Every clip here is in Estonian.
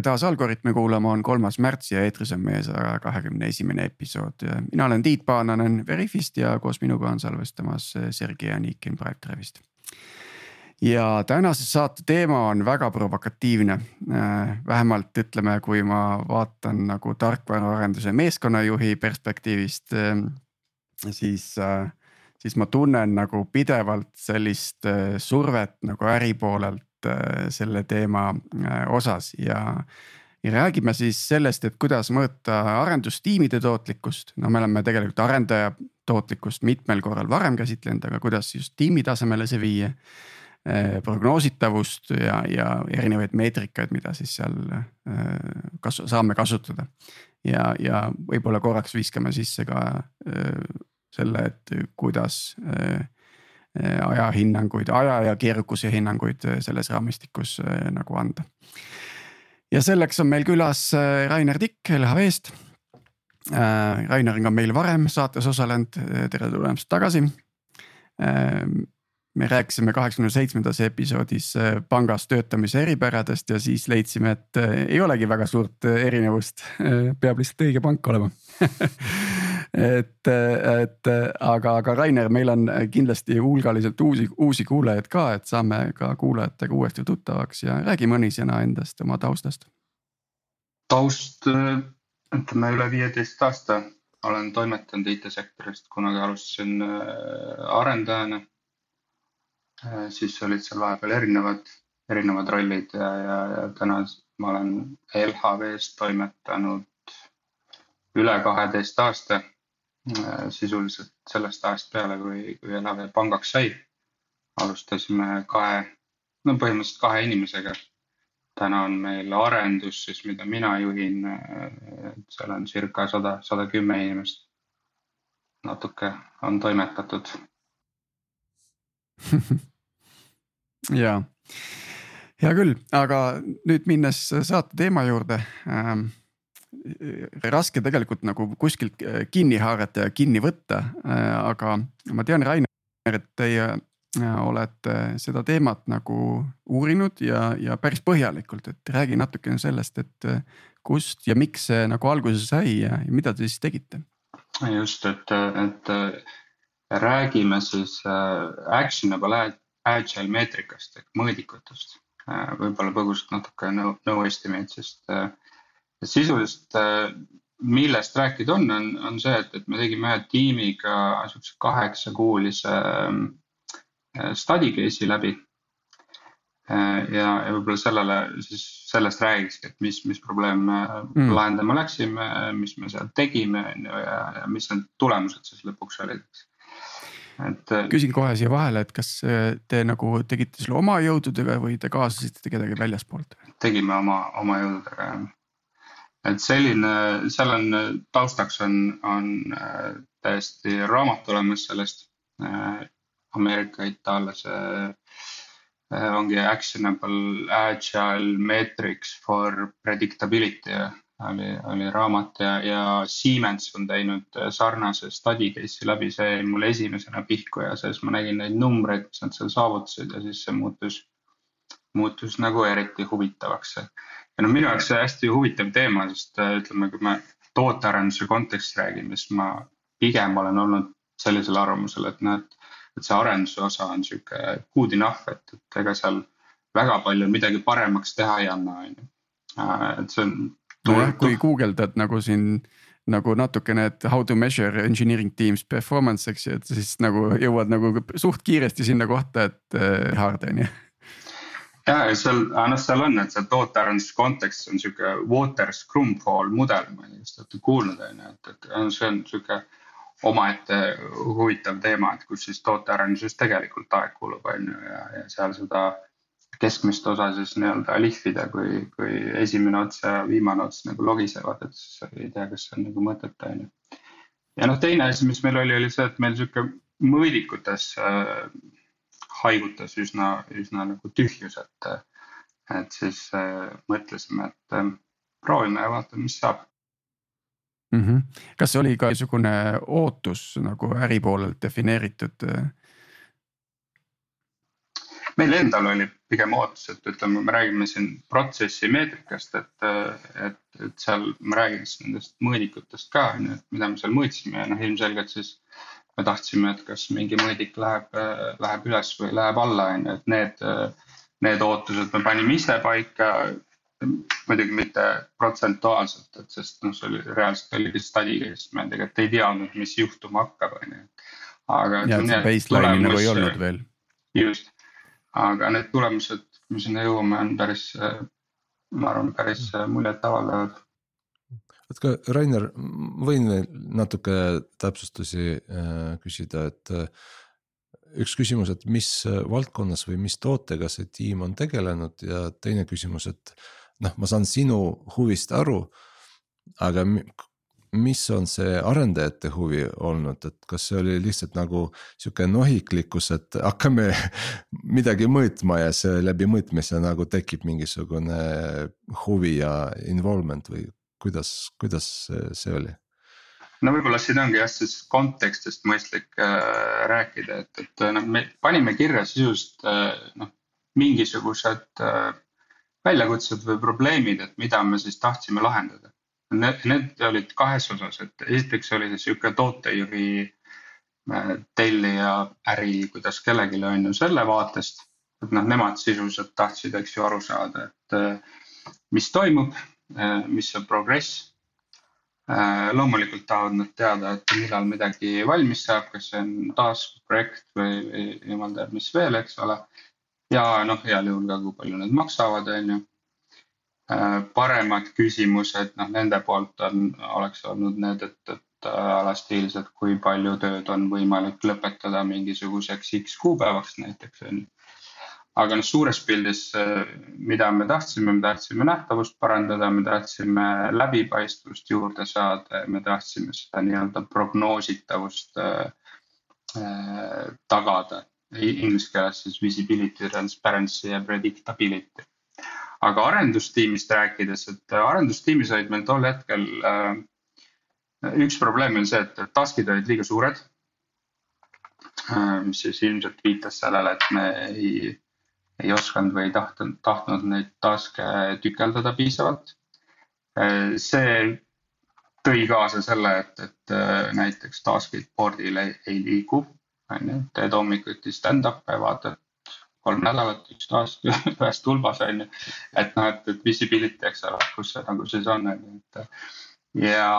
tere taas Algorütmi kuulama, on kolmas märts ja eetris on meie saja kahekümne esimene episood. mina olen Tiit Paananen Veriffist ja koos minuga on salvestamas Sergei Anikin Pipedrive'ist. ja tänase saate teema on väga provokatiivne. vähemalt ütleme, kui ma vaatan nagu tarkvaraarenduse meeskonnajuhi perspektiivist, siis siis ma tunnen nagu pidevalt sellist survet nagu äri poolelt selle teema äh, osas ja. ja räägime siis sellest, et kuidas mõõta arendustiimide tootlikkust, no me oleme tegelikult arendaja tootlikkust mitmel korral varem käsitlenud, aga kuidas just tiimi tasemele see viia äh, prognoositavust ja, ja erinevaid meetrikaid, mida siis seal kas saame kasutada. ja, ja võib-olla korraks viskame sisse ka selle, et kuidas Äh, ajahinnanguid, aja ja keerukuse hinnanguid äh, selles raamistikus äh, nagu anda. ja selleks on meil külas Rainer Tikk LHV-st. Rainer on ka meil varem saates osalenud, tere tulemast tagasi. me rääkisime kaheksakümne seitsmendas episoodis pangas töötamise eripäradest ja siis leidsime, et ei olegi väga suurt erinevust, peab lihtsalt õige pank olema et, et aga, aga Rainer, meil on kindlasti hulgaliselt uusi, uusi kuulajaid ka, et saame ka kuulajatega uuesti tuttavaks ja räägi mõni sõna endast, oma taustast. taust, ütleme üle viieteist aasta olen toimetanud IT-sektorist, kunagi alustasin äh, arendajana. Äh, siis olid seal vahepeal erinevad, erinevad rollid ja, ja, ja täna ma olen LHV-s toimetanud üle kaheteist aasta sisuliselt sellest ajast peale, kui, kui LHV pangaks sai. alustasime kahe, no põhimõtteliselt kahe inimesega. täna on meil arendus siis, mida mina juhin. Äh, seal on circa sada, sada kümme inimest. natuke on toimetatud ja, hea küll, aga nüüd minnes saate teema juurde ähm, raske tegelikult nagu kuskilt äh, kinni haarata ja kinni võtta, äh, aga ma tean, Rainer, et teie äh, olete seda teemat nagu uurinud ja, ja päris põhjalikult, et räägi natukene sellest, et kust ja miks see nagu alguse sai ja, ja mida te siis tegite? just, et, et räägime siis actionable agile meetrikast ehk mõõdikutest, võib-olla põgusalt natuke no, no estimates'ist sisuliselt, äh, millest rääkida on, on, on see, et, et me tegime ühe tiimiga sihukese kaheksakuulise äh, study case'i läbi. Äh, ja, ja võib-olla sellele siis sellest räägikski, et mis, mis probleeme mm. lahendama läksime, mis me seal tegime on ju ja, ja mis need tulemused siis lõpuks olid et. küsin kohe siia vahele, et kas te nagu tegite selle oma jõududega või te kaasasite kedagi väljaspoolt? tegime oma, oma jõududega jah et selline, seal on taustaks on, on äh, täiesti raamat olemas sellest äh, Ameerika itaallase äh, ongi actionable agile metrics for predictability. Oli, oli raamat ja, ja Siemens on teinud sarnase study case'i läbi, see jäi mulle esimesena pihku ja siis ma nägin neid numbreid, mis nad seal saavutasid ja siis see muutus, muutus nagu eriti huvitavaks ja noh, minu jaoks see hästi huvitav teema, sest äh, ütleme, kui me tootearenduse kontekstis räägime, siis ma pigem olen olnud sellisel arvamusel, et noh, et, et see arenduse osa on sihuke good enough, et, et ega seal väga palju midagi paremaks teha ei anna, on ju. Äh, et see on. nojah, kui guugeldad nagu siin nagu natukene, et how to measure engineering teams performance, eks ju, et siis nagu jõuad nagu suht kiiresti sinna kohta, et äh, hard on ju ja seal, noh, seal on, et see tootearenduse kontekstis on sihuke water scrumfall mudel, ma te olete kuulnud, on ju, et, et see on sihuke omaette huvitav teema, et kus siis tootearenduses tegelikult aeg kulub, on ju, ja, ja seal seda keskmist osa siis nii-öelda lihvida, kui, kui esimene ots ja viimane ots nagu logisevad, et siis ei tea, kas see on nagu mõtet, on ju. ja noh, teine asi, mis meil oli, oli see, et meil sihuke mõõdikutes äh, haigutas üsna, üsna nagu tühjus, et, et siis äh, mõtlesime, et äh, proovime ja vaatame, mis saab mm. -hmm. kas oli ka niisugune ootus nagu äri poolelt defineeritud? meil endal oli pigem ootus, et ütleme, me räägime siin protsessi meetrikast, et, et, et seal ma räägin siis nendest mõõdikutest ka, on ju, et mida me seal mõõtsime ja noh, ilmselgelt siis me tahtsime, et kas mingi mõõdik läheb, läheb üles või läheb alla, on ju, et need, need ootused me panime ise paika. muidugi mitte protsentuaalselt, et sest noh, see oli reaalselt oligi study case, me tegelikult ei teadnud, mis juhtuma hakkab, on ju. aga. ja, see baseline'i nagu ei olnud veel. just aga need tulemused, me sinna jõuame, on päris, ma arvan, päris muljetavaldavad. Et ka Rainer, võin veel natuke täpsustusi äh, küsida, et äh, üks küsimus, et mis valdkonnas või mis tootega see tiim on tegelenud ja teine küsimus, et noh, ma saan sinu huvist aru. aga mis on see arendajate huvi olnud, et kas see oli lihtsalt nagu sihuke nohiklikkus, et hakkame midagi mõõtma ja see läbi mõõtmise nagu tekib mingisugune huvi ja involvement või kuidas, kuidas see oli? no võib-olla siin ongi jah, siis kontekstist mõistlik äh, rääkida, et, et noh, me panime kirja sisust äh, noh, mingisugused äh, väljakutsed või probleemid, et mida me siis tahtsime lahendada Need, need olid kahes osas, et esiteks oli see sihuke tootejuhi äh, tellija äri, kuidas kellelegi on ju selle vaatest. et noh, nemad sisuliselt tahtsid, eks ju, aru saada, et äh, mis toimub, mis on progress. loomulikult tahavad nad teada, et millal midagi valmis saab, kas see on task, projekt või, jumal teab, mis veel, eks ole. ja noh, heal juhul ka, kui palju need maksavad, on ju Äh, paremad küsimused, noh nende poolt on, oleks olnud need, et, et alastiilselt, kui palju tööd on võimalik lõpetada mingisuguseks X kuupäevaks näiteks on ju. Aga noh, suures pildis, äh, mida me tahtsime, me tahtsime nähtavust parandada, me tahtsime läbipaistvust juurde saada ja me tahtsime seda nii-öelda prognoositavust äh, tagada. Inglise keeles siis visibility, transparency ja predictability aga arendustiimist rääkides, et arendustiimis olid meil tol hetkel äh,. üks probleem oli see, et task'id olid liiga suured äh,. mis siis ilmselt viitas sellele, et me ei, ei osanud või ei tahtnud, tahtnud neid task'e tükeldada piisavalt see tõi kaasa selle, et, et äh, näiteks task'id board'il ei, ei liigu. on ju, teed hommikuti stand-up'e, vaatad kolm nädalat, üks aasta ühes tulbas on ju. et noh, et, et visibility, eks ole, kus see nagu siis on, on ju, et. ja,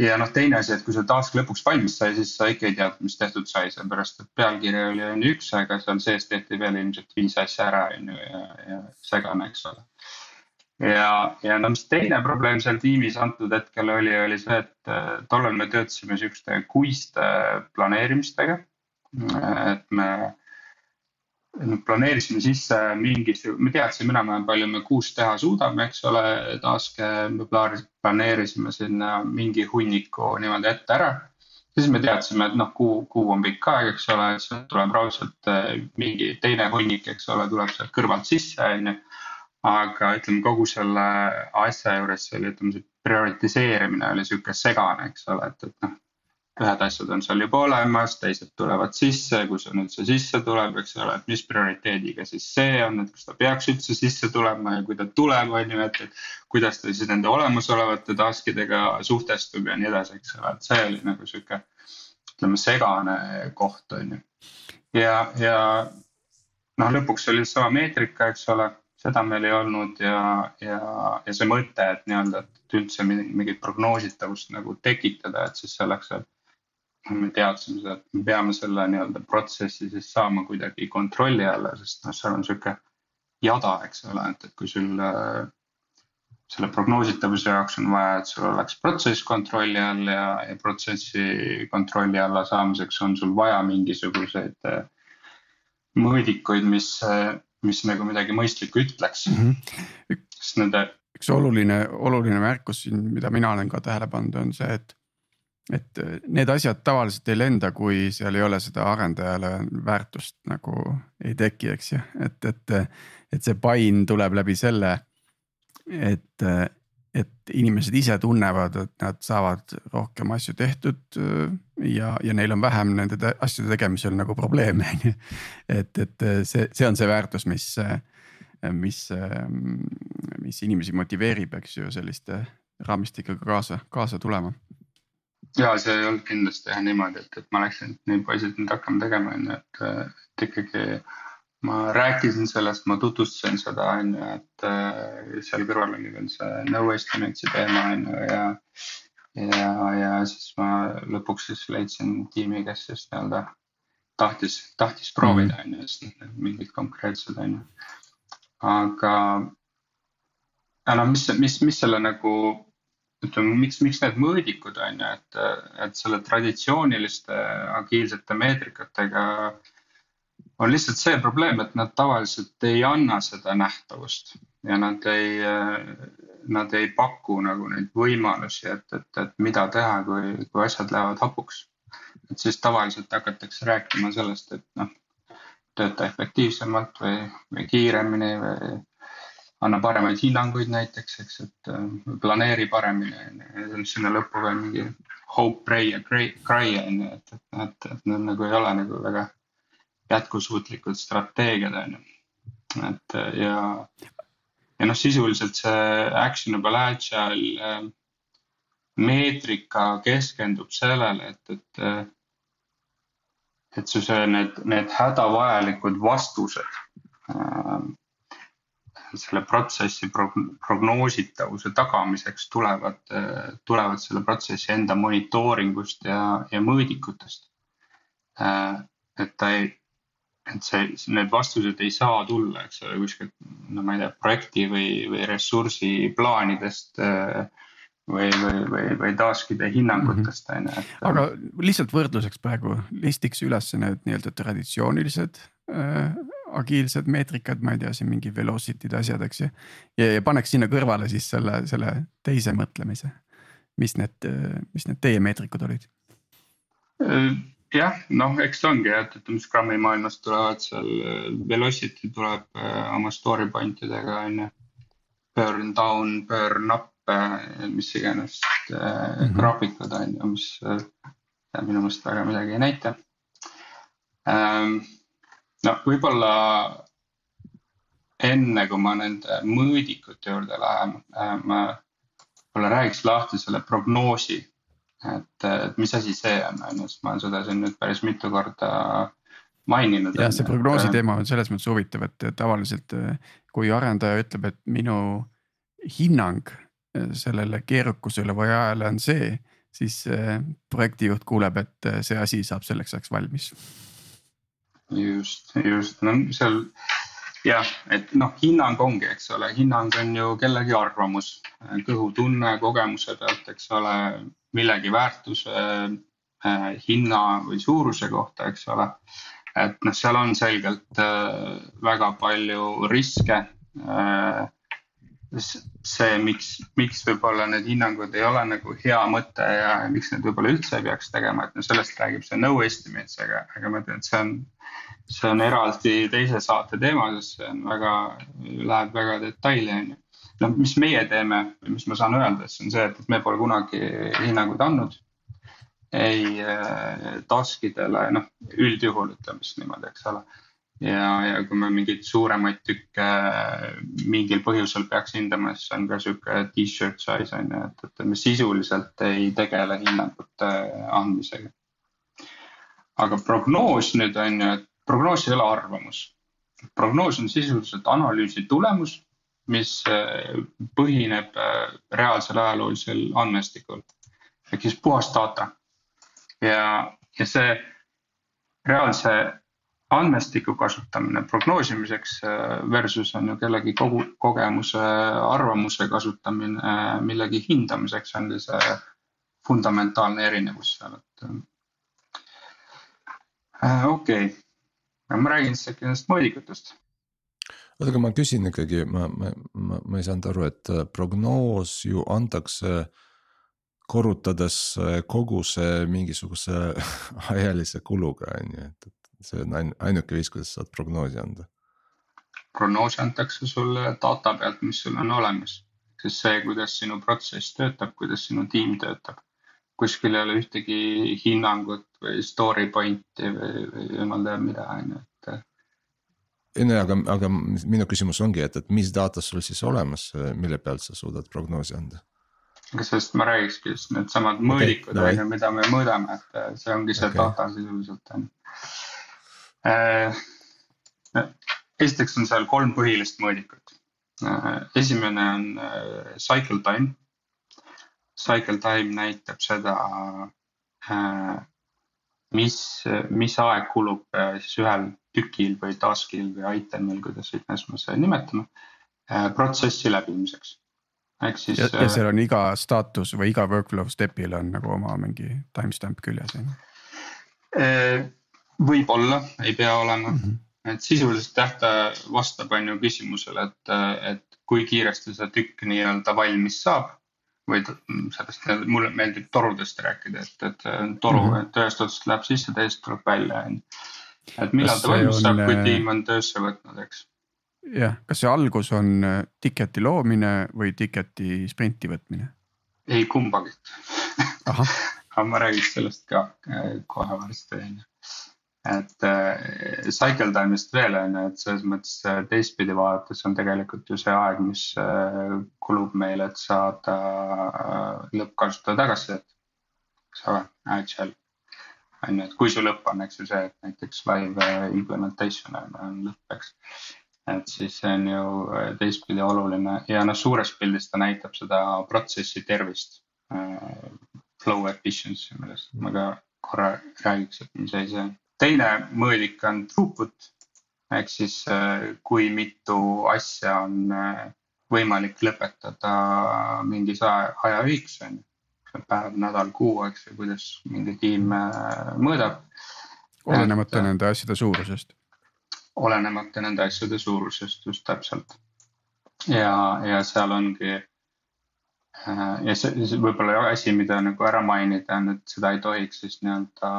ja noh, teine asi, et kui see task lõpuks valmis sai, siis sa ikka ei teadnud, mis tehtud sai, sellepärast et pealkiri oli on ju üks, aga seal sees tehti veel ilmselt viis asja ära, on ju, ja, ja segane, eks ole ja, ja no mis teine probleem seal tiimis antud hetkel oli, oli see, et tollal me töötasime sihukeste kuiste planeerimistega. et me planeerisime sisse mingisugune, me teadsime enam-vähem palju me kuus teha suudame, eks ole, task'e me planeerisime sinna mingi hunniku niimoodi ette ära. siis me teadsime, et noh, kuu, kuu on pikk aeg, eks ole, et sealt tuleb raudselt eh, mingi teine hunnik, eks ole, tuleb sealt kõrvalt sisse, on ju. aga ütleme kogu selle asja juures see oli, ütleme see prioritiseerimine oli sihuke segane, eks ole, et, et noh ühed asjad on seal juba olemas, teised tulevad sisse, kui see üldse sisse tuleb, eks ole, et mis prioriteediga siis see on, et kas ta peaks üldse sisse tulema ja kui ta tuleb, on ju, et. kuidas ta siis nende olemasolevate task idega suhtestub ja nii edasi, eks ole, et see oli nagu sihuke ütleme segane koht, on ju. ja, ja noh, lõpuks oli sama meetrika, eks ole, seda meil ei olnud ja, ja, ja see mõte, et nii-öelda, et üldse mingit prognoositavust nagu tekitada, et siis selleks, et me teadsime seda, et me peame selle nii-öelda protsessi siis saama kuidagi kontrolli alla, sest noh, seal on sihuke jada, eks ole, et, et kui sul äh, selle prognoositavuse jaoks on vaja, et sul oleks protsess kontrolli all ja, ja protsessi kontrolli alla saamiseks on sul vaja mingisuguseid äh, mõõdikuid, mis, äh, mis nagu midagi mõistlikku ütleks mm. -hmm. sest nende. üks oluline, oluline märkus siin, mida mina olen ka tähele pannud, on see, et et äh, need asjad tavaliselt ei lenda, kui seal ei ole seda arendajale väärtust nagu ei teki, eks ju, et, et. et see pain tuleb läbi selle, et, et inimesed ise tunnevad, et nad saavad rohkem asju tehtud ja, ja neil on vähem nende te asjade tegemisel nagu probleeme, on ju. et, et see, see on see väärtus, mis, mis, mis inimesi motiveerib, eks ju, selliste raamistikega kaasa, kaasa tulema. Ja see ei olnud kindlasti jah niimoodi, et, et ma läksin, et nüüd poisid, nüüd hakkame tegema, on ju, et, et ikkagi ma rääkisin sellest, ma tutvustasin seda, on ju, et äh, seal kõrval oli veel see no estimate'i teema on ju ja. ja, ja siis ma lõpuks siis leidsin tiimi, kes siis nii-öelda tahtis, tahtis proovida mhm. on ju, siis mingid konkreetsed on ju. aga, aga mis, mis, mis selle nagu ütleme, miks, miks need mõõdikud on ju, et, et selle traditsiooniliste agiilsete meetrikatega on lihtsalt see probleem, et nad tavaliselt ei anna seda nähtavust ja nad ei, nad ei paku nagu neid võimalusi, et, et, et mida teha, kui, kui asjad lähevad hapuks. et siis tavaliselt hakatakse rääkima sellest, et noh, tööta efektiivsemalt või, või kiiremini või anna paremaid hinnanguid näiteks, eks, et planeeri paremini. sinna lõppu veel mingi hope, pray ja cry on ju, et, et, et, et need nagu ei ole nagu väga jätkusuutlikud strateegiad, on ju. et ja, ja noh, sisuliselt see actionable agile äh, meetrika keskendub sellele, et, et, äh, et su see, need, need hädavajalikud vastused äh, selle protsessi prognoositavuse tagamiseks tulevad, tulevad selle protsessi enda monitooringust ja, ja mõõdikutest. et ta ei, et see, need vastused ei saa tulla, eks ole, kuskilt, no ma ei tea, projekti või, või ressursi plaanidest või, või, või, või task'ide hinnangutest on ju. aga lihtsalt võrdluseks praegu listiks üles need nii-öelda traditsioonilised äh, agiilsed meetrikad, ma ei tea, siin mingi velocity'd asjad, eks ju. ja, ja paneks sinna kõrvale siis selle, selle teise mõtlemise. mis need, mis need teie meetrikud olid? Äh, jah, noh, eks ta ongi jah, et ütleme Scrumi maailmast tulevad seal, äh, Velocity tuleb äh, oma story point idega on ju. Burn down, burn up, mis iganes mm -hmm. graafikud on ju, mis minu meelest väga midagi ei näita ähm,. No võib-olla enne kui ma nende mõõdikute juurde lähen, ma võib-olla räägiks lahti selle prognoosi et, et mis asi see on, on ju, sest ma olen seda siin nüüd päris mitu korda maininud. jah, see prognoosi et, teema on selles mõttes huvitav, et tavaliselt kui arendaja ütleb, et minu hinnang sellele keerukusele või ajale on see, siis projektijuht kuuleb, et see asi saab selleks ajaks valmis. Just, just, no seal jah, et noh, hinnang ongi, eks ole, hinnang on ju kellegi arvamus, kõhutunne, kogemuse pealt, eks ole, millegi väärtuse äh,, hinna või suuruse kohta, eks ole. et noh, seal on selgelt äh, väga palju riske. Äh, see, miks, miks võib-olla need hinnangud ei ole nagu hea mõte ja miks need võib-olla üldse ei peaks tegema, et no sellest räägib see no estimates, aga, aga ma ütlen, et see on see on eraldi teise saate teema, sest see on väga, läheb väga detaili, on ju. noh, mis meie teeme või mis ma saan öelda, siis on see, et me pole kunagi hinnanguid andnud. ei äh, task idele, noh üldjuhul ütleme siis niimoodi, eks ole. ja, ja kui me mingeid suuremaid tükke mingil põhjusel peaks hindama, siis on ka sihuke t-shirt size on ju, et, et me sisuliselt ei tegele hinnangute andmisega aga prognoos nüüd on ju, et prognoos ei ole arvamus. prognoos on sisuliselt analüüsi tulemus, mis äh, põhineb äh, reaalsel ajaloolisel andmestikul ehk siis puhas data. ja, ja see reaalse andmestiku kasutamine prognoosimiseks äh, versus on ju kellegi kogu kogemuse, arvamuse kasutamine millegi hindamiseks on see fundamentaalne erinevus seal, et. okei okay ma räägin siis äkki nendest mõõdikutest. oota, aga ma küsin ikkagi, ma, ma, ma, ma ei saanud aru, et äh, prognoos ju antakse korrutades äh, kogu see mingisuguse ajalise kuluga on ju, et, et see on ainuke viis, kuidas saad prognoosi anda. prognoos antakse sulle data pealt, mis sul on olemas, siis see, kuidas sinu protsess töötab, kuidas sinu tiim töötab. Kuskil ei ole ühtegi hinnangut või story point'i või, või jumal teab mida, on ju, et. ei no aga, aga minu küsimus ongi, et, et mis data sul siis olemas, mille pealt sa suudad prognoosi anda? sest ma räägikski just needsamad mõõdikud okay, on ju, mida me mõõdame, et see ongi see okay. data sisuliselt on äh,. esiteks on seal kolm põhilist mõõdikut äh,. esimene on äh, cycle time. Cycle time näitab seda äh,, mis, mis aeg kulub äh, siis ühel tükil või task'il või item'il, kuidas iganes me seda nimetame äh,, protsessi läbimiseks ehk siis. ja, ja seal on iga staatus või iga workflow step'il on nagu oma mingi timestamp küljes on ju? Võib-olla, ei pea olema mm, -hmm. et sisuliselt ta vastab on ju küsimusele, et, et kui kiiresti see tükk nii-öelda valmis saab. Või sellest, mulle meeldib torudest rääkida, et, et toru mm, -hmm. et ühest otsast läheb sisse, teisest tuleb välja on ju. et millal ta valmis on... saab, kui äh, tiim on töösse võtnud, eks jah, kas see algus on äh, ticket'i loomine või ticket'i sprinti võtmine? ei kumbagi aga ma räägiks sellest ka äh, kohe varsti on ju. Et äh, cycle time'ist veel on ju, et selles mõttes äh, teistpidi vaadates on tegelikult ju see aeg, mis äh, kulub meil, et saada lõppkasutaja tagasisidet. eks ole, agile on ju, et kui su lõpp on, eks ju see, et näiteks live implementation on, lõpp, eks et siis see on ju teistpidi oluline ja noh, suures pildis ta näitab seda protsessi tervist. Flow efficiency, millest ma ka korra räägiks, et mis asi see on. Teine mõõdik on throughput ehk siis äh, kui mitu asja on äh, võimalik lõpetada mingis aja, ajaühiks on ju. päev, nädal, kuu, eks ju, kuidas mingi tiim äh, mõõdab. olenemata nende asjade suurusest olenemata nende asjade suurusest just täpselt. ja, ja seal ongi ja see, see võib-olla asi, mida nagu ära mainida on, et seda ei tohiks siis nii-öelda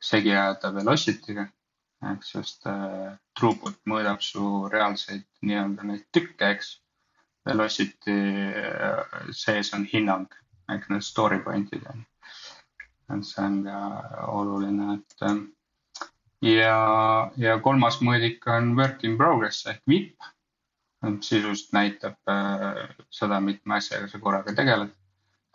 segi ajada velocity'ga. ehk sest äh, throughput mõõdab su reaalseid nii-öelda neid tükke, eks. Velocity äh, sees on hinnang ehk need story point'id on. et see on ka oluline, et äh, ja, ja kolmas mõõdik on work in progress ehk VIP. sisuliselt näitab äh, seda, mitme asjaga sa korraga tegeled.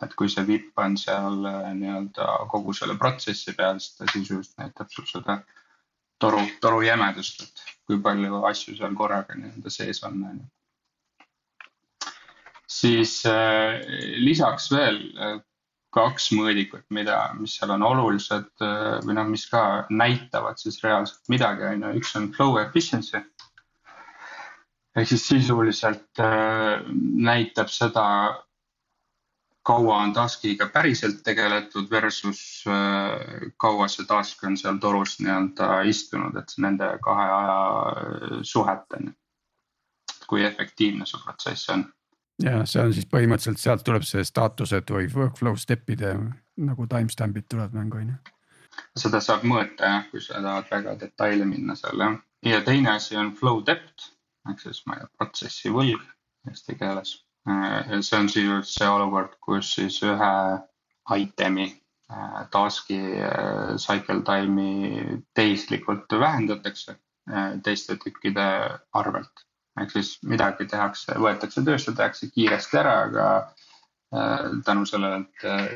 Et kui see VIP on seal äh, nii-öelda kogu selle protsessi peal, siis ta sisuliselt näitab sul seda toru, toru jämedust, et kui palju asju seal korraga nii-öelda sees on, on ju. siis äh, lisaks veel äh, kaks mõõdikut, mida, mis seal on olulised äh, või noh, mis ka näitavad siis reaalselt midagi, on ju, üks on flow efficiency. ehk siis sisuliselt äh, näitab seda, kaua on task'iga päriselt tegeletud versus äh, kaua see task on seal torus nii-öelda istunud, et nende kahe aja äh, suhet on ju. kui efektiivne see protsess on ja see on siis põhimõtteliselt sealt tuleb see staatused või workflow step'ide nagu timestamp'id tulevad mängu on ju. seda saab mõõta jah, kui sa tahad väga detaili minna seal jah. ja teine asi on flow depth ehk siis ma ei tea, protsessi võlg eesti keeles. Ja see on sisuliselt see olukord, kus siis ühe item'i äh, task'i äh, cycle time'i tehislikult vähendatakse äh, teiste tükkide arvelt ehk siis midagi tehakse, võetakse töösse, tehakse kiiresti ära, aga äh, tänu sellele,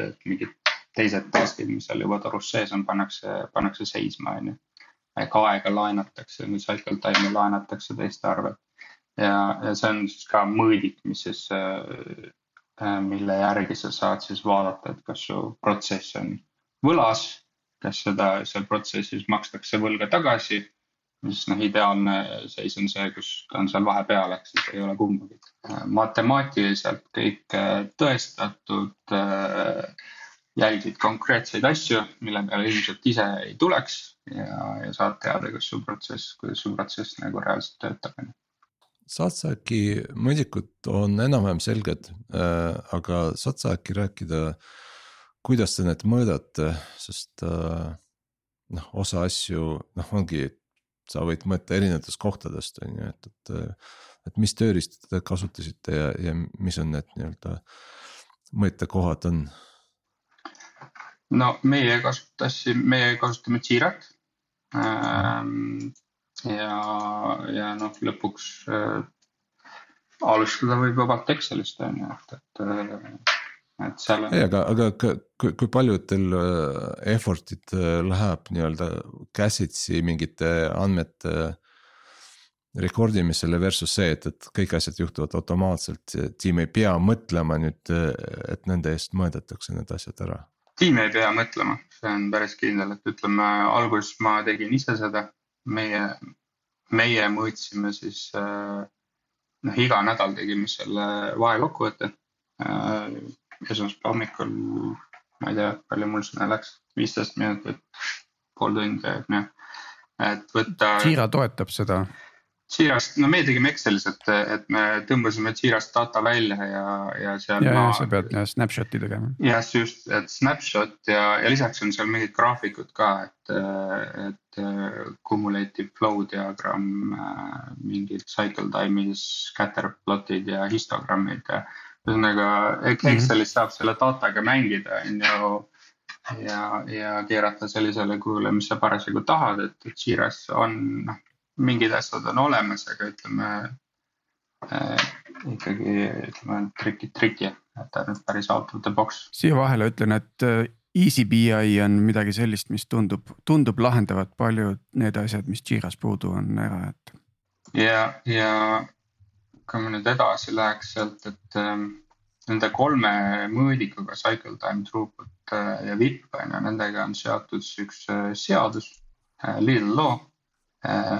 et mingid teised task'id, mis seal juba torus sees on, pannakse, pannakse seisma, on ju. ehk aega laenatakse või cycle time'i laenatakse teiste arvelt. Ja, ja see on siis ka mõõdik, mis siis äh,, äh mille järgi sa saad siis vaadata, et kas su protsess on võlas, kas seda, seal protsessis makstakse võlga tagasi mis noh, ideaalne seis on see, kus ta on seal vahepeal, ehk siis ei ole kumbagi. matemaatiliselt kõik äh, tõestatud, äh, jälgid konkreetseid asju, mille peale ilmselt ise ei tuleks ja, ja saad teada, kas su protsess, kuidas su protsess nagu reaalselt töötab. Saad sa äkki, mõõdikud on enam-vähem selged, äh, aga saad sa äkki rääkida, kuidas te need mõõdate, sest noh, osa asju noh, ongi sa võid mõõta erinevatest kohtadest on ju, et, et. et mis tööriista te kasutasite ja, ja mis on need nii-öelda mõõtekohad on? no meie kasutasime, meie kasutame Jirat ähm,. Ja, ja noh, lõpuks äh, alustada võib vabalt Excelist on ju, et, et äh, et seal on. ei, aga, aga kui, kui palju teil äh, effort'it äh, läheb nii-öelda käsitsi mingite andmete record imisele versus see, et, et kõik asjad juhtuvad automaatselt, tiim ei pea mõtlema nüüd, et nende eest mõõdetakse need asjad ära? tiim ei pea mõtlema, see on päris kindel, et ütleme alguses ma tegin ise seda, meie, meie mõõtsime siis äh, noh, iga nädal tegime selle vahekokkuvõtte esmaspäeva hommikul, ma ei tea, palju mul sinna läks, viisteist minutit, pool tundi, on ju. et võtta. Jira toetab seda Jirast, no meie tegime Excelis, et, et me tõmbasime Jirast data välja ja, ja seal. ja, ja sa pead jah snapshot'i tegema. jah, just, et snapshot ja, ja lisaks on seal mingid graafikud ka, et, et cumulative flow diagramm, mingid cycle time'id, scatter plot'id ja histogrammid ja. ühesõnaga mhm. Excelis saab selle dataga mängida, on ju ja, ja keerata sellisele kujule, mis sa parasjagu tahad, et, et Jiras on noh mingid asjad on olemas, aga ütleme äh, ikkagi ütleme trikid triki, et ta on päris out of the box. siia vahele ütlen, et äh, EasyBI on midagi sellist, mis tundub, tundub lahendavat paljud need asjad, mis Jiras puudu on ära, et. ja, ja kui me nüüd edasi läheks sealt, et ähm, nende kolme mõõdikuga cycle time, throughput äh, ja VIP on ju, nendega on seotud üks äh, seadus little law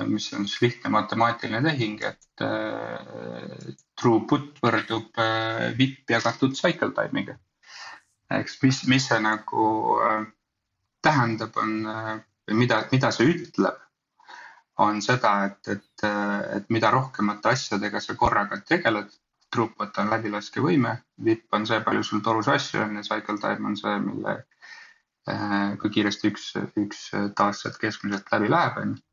mis on siis lihtne matemaatiline tehing, et äh, throughput võrdub äh, VIP jagatud cycle time'iga. eks mis, mis see nagu tähendab, on või mida, mida see ütleb, on seda, et, et, et mida rohkemate asjadega sa korraga tegeled, throughput on läbilaskevõime, VIP on see, palju sul torus asju on ja cycle time on see, mille, kui kiiresti üks, üks taas sealt keskmiselt läbi läheb, on ju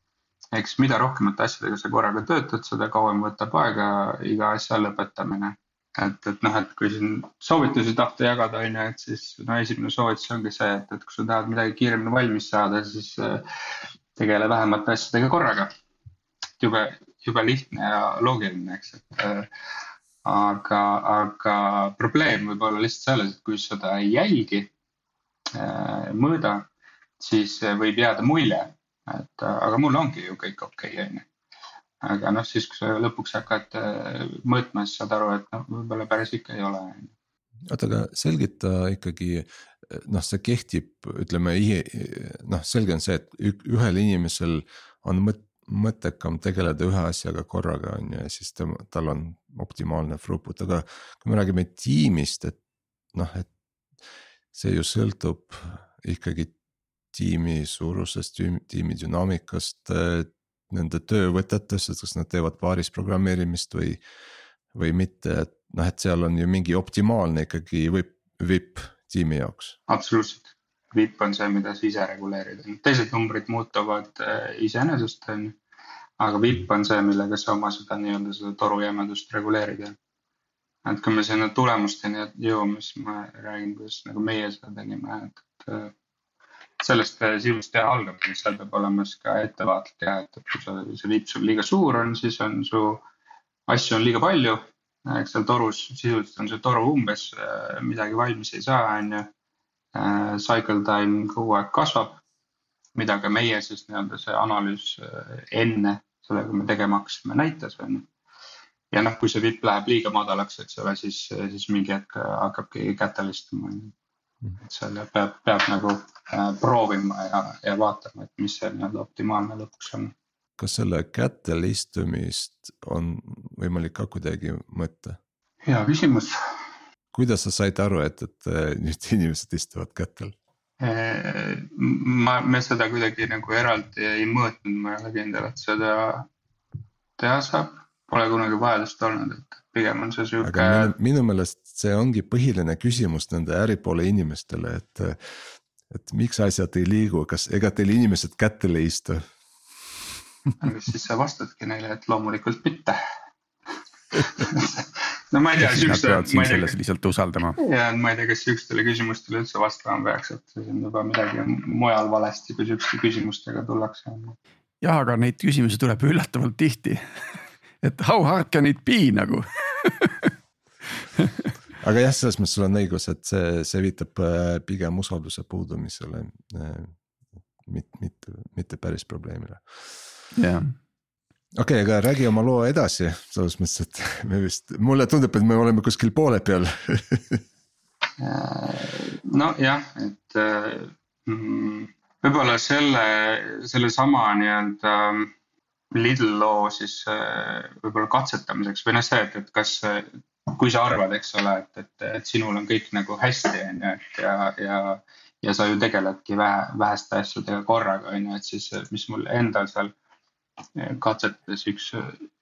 eks mida rohkemate asjadega sa korraga töötad, seda kauem võtab aega iga asja lõpetamine. et, et noh, et kui siin soovitusi tahta jagada, on ju, et siis no esimene soovitus ongi see, et, et kui sa tahad midagi kiiremini valmis saada, siis äh, tegele vähemate asjadega korraga. jube, jube lihtne ja loogiline, eks, et äh, aga, aga probleem võib olla lihtsalt selles, et kui seda ei jälgi, äh, mõõda, siis võib jääda mulje et aga mul ongi ju kõik okei okay,, on ju. aga noh, siis kui sa lõpuks hakkad äh, mõõtma, siis saad aru, et noh, võib-olla päris ikka ei ole. oota, aga selgita ikkagi, noh, see kehtib, ütleme noh, selge on see, et ühel inimesel on mõt-, mõttekam tegeleda ühe asjaga korraga on ju ja siis tema, tal on optimaalne throughput, aga kui me räägime tiimist, et noh, et see ju sõltub ikkagi tiimi suurusest, tiimi dünaamikast, nende töövõtetest, et kas nad teevad paaris programmeerimist või, või mitte, et noh, et seal on ju mingi optimaalne ikkagi võib, vipp tiimi jaoks. absoluutselt, vipp on see, mida sa ise reguleerid, teised numbrid muutuvad äh, iseenesest on ju. aga vipp on see, millega sa oma seda nii-öelda seda torujämedust reguleerid ja et kui me sinna tulemusteni jõuame, siis ma räägin, kuidas nagu meie seda tegime, et, et sellest äh, sisust teha algabki, seal peab olema siis ka ettevaatlik jah, et, et kui sa, see viip sul liiga suur on, siis on su asju on liiga palju. eks seal torus sisuliselt on see toru umbes, äh, midagi valmis ei saa, on ju. Äh, cycle time kogu aeg kasvab, mida ka meie siis nii-öelda see analüüs enne seda, kui me tegema hakkasime, näitas, on ju ja noh, kui see vipp läheb liiga madalaks, eks ole, siis, siis mingi hetk hakkabki kätelistuma. Et seal peab, peab nagu Äh, proovima ja, ja vaatama, et mis see nii-öelda optimaalne lõpuks on. kas selle kätel istumist on võimalik ka kuidagi mõõta? hea küsimus. kuidas sa said aru, et, et äh, nüüd inimesed istuvad kätel? Äh, ma, me seda kuidagi nagu eraldi ei mõõtnud, ma ei ole kindel, et seda teha saab, pole kunagi vajadust olnud, et pigem on see sihuke. minu, minu meelest see ongi põhiline küsimus nende äripoole inimestele, et et miks asjad ei liigu, kas, ega teil inimesed kätel ei istu? aga siis sa vastadki neile, et loomulikult mitte no ma ei tea, siukeste. Nad peavad sind selles lihtsalt usaldama. ja ma ei tea, kas siukestele küsimustele üldse vastama peaks, et see on juba midagi mujal valesti, kui siukeste küsimustega tullakse. jah, aga neid küsimusi tuleb üllatavalt tihti et how hard can it be nagu aga jah, selles mõttes sul on õigus, et see, see viitab äh, pigem usalduse puudumisele. mitte, mitte, mitte päris probleemile. jah okei okay,, aga räägi oma loo edasi, selles mõttes, et me vist, mulle tundub, et me oleme kuskil poole peal nojah, et mm, võib-olla selle, sellesama nii-öelda Lidl loo siis võib-olla katsetamiseks või noh, see, et, et kas, kui sa arvad, eks ole, et, et, et sinul on kõik nagu hästi, on ju, et ja, ja. ja sa ju tegeledki vähe, väheste asjadega korraga, on ju, et siis, mis mul endal seal katsetes üks,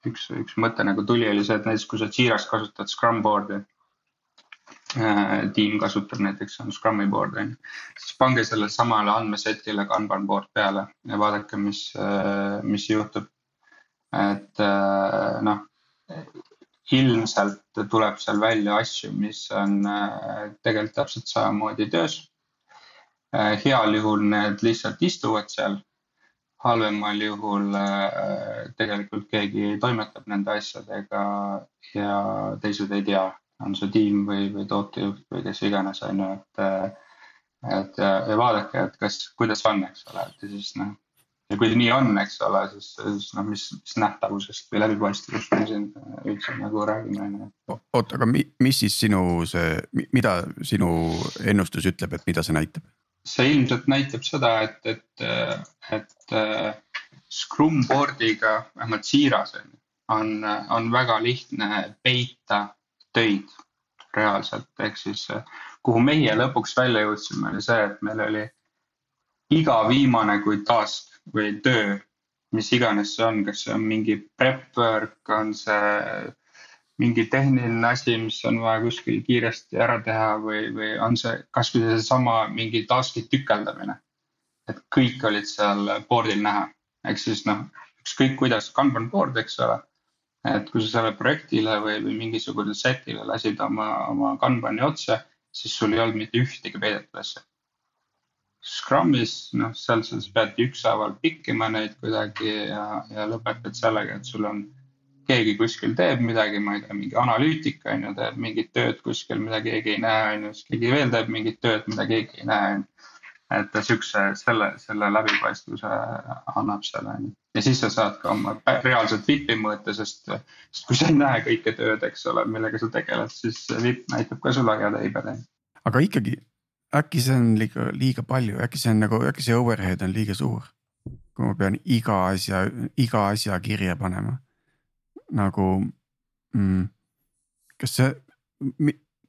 üks, üks mõte nagu tuli, oli see, et näiteks kui sa Jira's kasutad Scrum board'i äh,. tiim kasutab näiteks on Scrumi board on ju, siis pange sellele samale andmesetile Kanban board peale ja vaadake, mis äh,, mis juhtub. Et äh, noh, ilmselt tuleb seal välja asju, mis on äh, tegelikult täpselt samamoodi töös. Äh, heal juhul need lihtsalt istuvad seal halvemal juhul tegelikult keegi toimetab nende asjadega ja teised ei tea, on see tiim või, või tootejuht või kes iganes, on ju, et. et ja vaadake, et kas, kuidas on, eks ole, et ja siis noh. Ja kui nii on, eks ole, siis, siis noh, mis, mis nähtavusest või läbipaistvusest me siin üldse nagu räägime, on ju. oota, aga mi, mis siis sinu see, mida sinu ennustus ütleb, et mida see näitab? see ilmselt näitab seda, et, et, et Scrum board'iga, vähemalt Jira's on, on, on väga lihtne peita töid reaalselt, ehk siis kuhu meie lõpuks välja jõudsime, oli see, et meil oli iga viimane kui task või töö, mis iganes see on, kas see on mingi prep work, on see mingi tehniline asi, mis on vaja kuskil kiiresti ära teha või, või on see kasvõi seesama mingi task'i tükeldamine. et kõik olid seal board'il näha, ehk siis noh, ükskõik kuidas, Kanban board, eks ole. et kui sa sellele projektile või, või mingisugusele set'ile lasid oma, oma Kanbani otsa, siis sul ei olnud mitte ühtegi peidetud asja. Scrumis, noh, seal sa pead ükshaaval pikkima neid kuidagi ja, ja lõpetad sellega, et sul on keegi kuskil teeb midagi, ma ei tea, mingi analüütik on ju, teeb mingit tööd kuskil, mida keegi ei näe, on ju, siis keegi veel teeb mingit tööd, mida keegi ei näe, on ju. et siukse, selle, selle läbipaistvuse annab seal on ju. ja siis sa saad ka oma reaalset VIP-i mõõta, sest, sest kui sa ei näe kõike tööd, eks ole, millega sa tegeled, siis VIP näitab ka sulle ägeda iibe. aga ikkagi äkki see on liiga, liiga palju, äkki see on nagu, äkki see overhead on liiga suur? kui ma pean iga asja, iga asja kirja panema nagu mm,. kas see,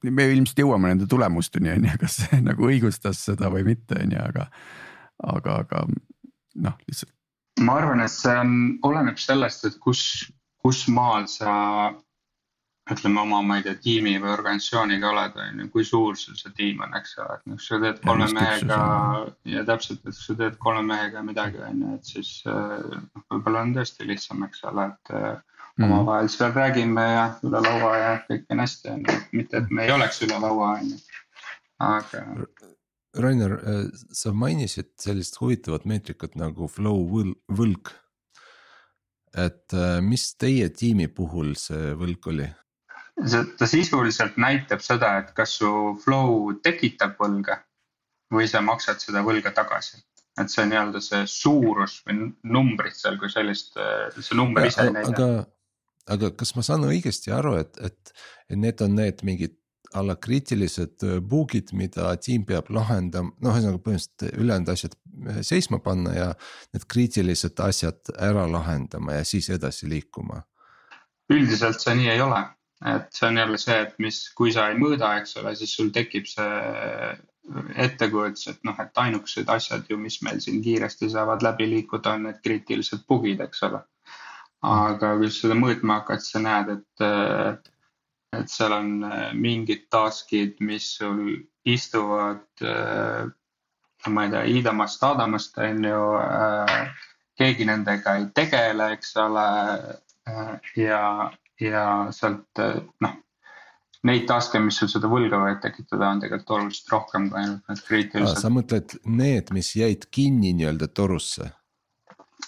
me ilmselt jõuame nende tulemusteni on ju, kas see nagu õigustas seda või mitte, on ju, aga, aga, aga noh, lihtsalt. ma arvan, et see on, oleneb sellest, et kus, kus maal sa ütleme oma, ma ei tea, tiimi või organisatsiooniga oled, on ju, kui suur sul see tiim on, eks ole, et noh, sa teed kolme mehega ja täpselt, et sa teed kolme mehega midagi, on ju, et siis noh, võib-olla on tõesti lihtsam, eks ole, et mm. omavahel seal räägime ja üle laua ja kõik on hästi, on ju, mitte et me ei oleks üle laua, on ju, aga. Rainer, sa mainisid sellist huvitavat meetrikat nagu flow võlg. et äh, mis teie tiimi puhul see võlg oli? Ta sisuliselt näitab seda, et kas su flow tekitab võlga või sa maksad seda võlga tagasi et see nii-öelda see suurus või numbrid seal kui sellist, see number ise ei näida. aga, aga kas ma saan õigesti aru, et, et, et need on need mingid alla kriitilised äh, bug'id, mida tiim peab lahendama, noh, ühesõnaga põhimõtteliselt ülejäänud asjad äh, seisma panna ja need kriitilised asjad ära lahendama ja siis edasi liikuma? üldiselt see nii ei ole, et see on jälle see, et mis, kui sa ei mõõda, eks ole, siis sul tekib see äh, ettekujutus, et noh, et ainukesed asjad ju, mis meil siin kiiresti saavad läbi liikuda, on need kriitilised bug'id, eks ole aga kui sa seda mõõtma hakkad, siis sa näed, et, et seal on äh, mingid task'id, mis sul istuvad, äh, ma ei tea, Iidamast, Aadamast on ju. Äh, keegi nendega ei tegele, eks ole. ja, ja sealt noh, neid task'e, mis sul seda võlga võivad tekitada, on tegelikult oluliselt rohkem kui ainult need kriitilised. sa mõtled need, mis jäid kinni nii-öelda torusse?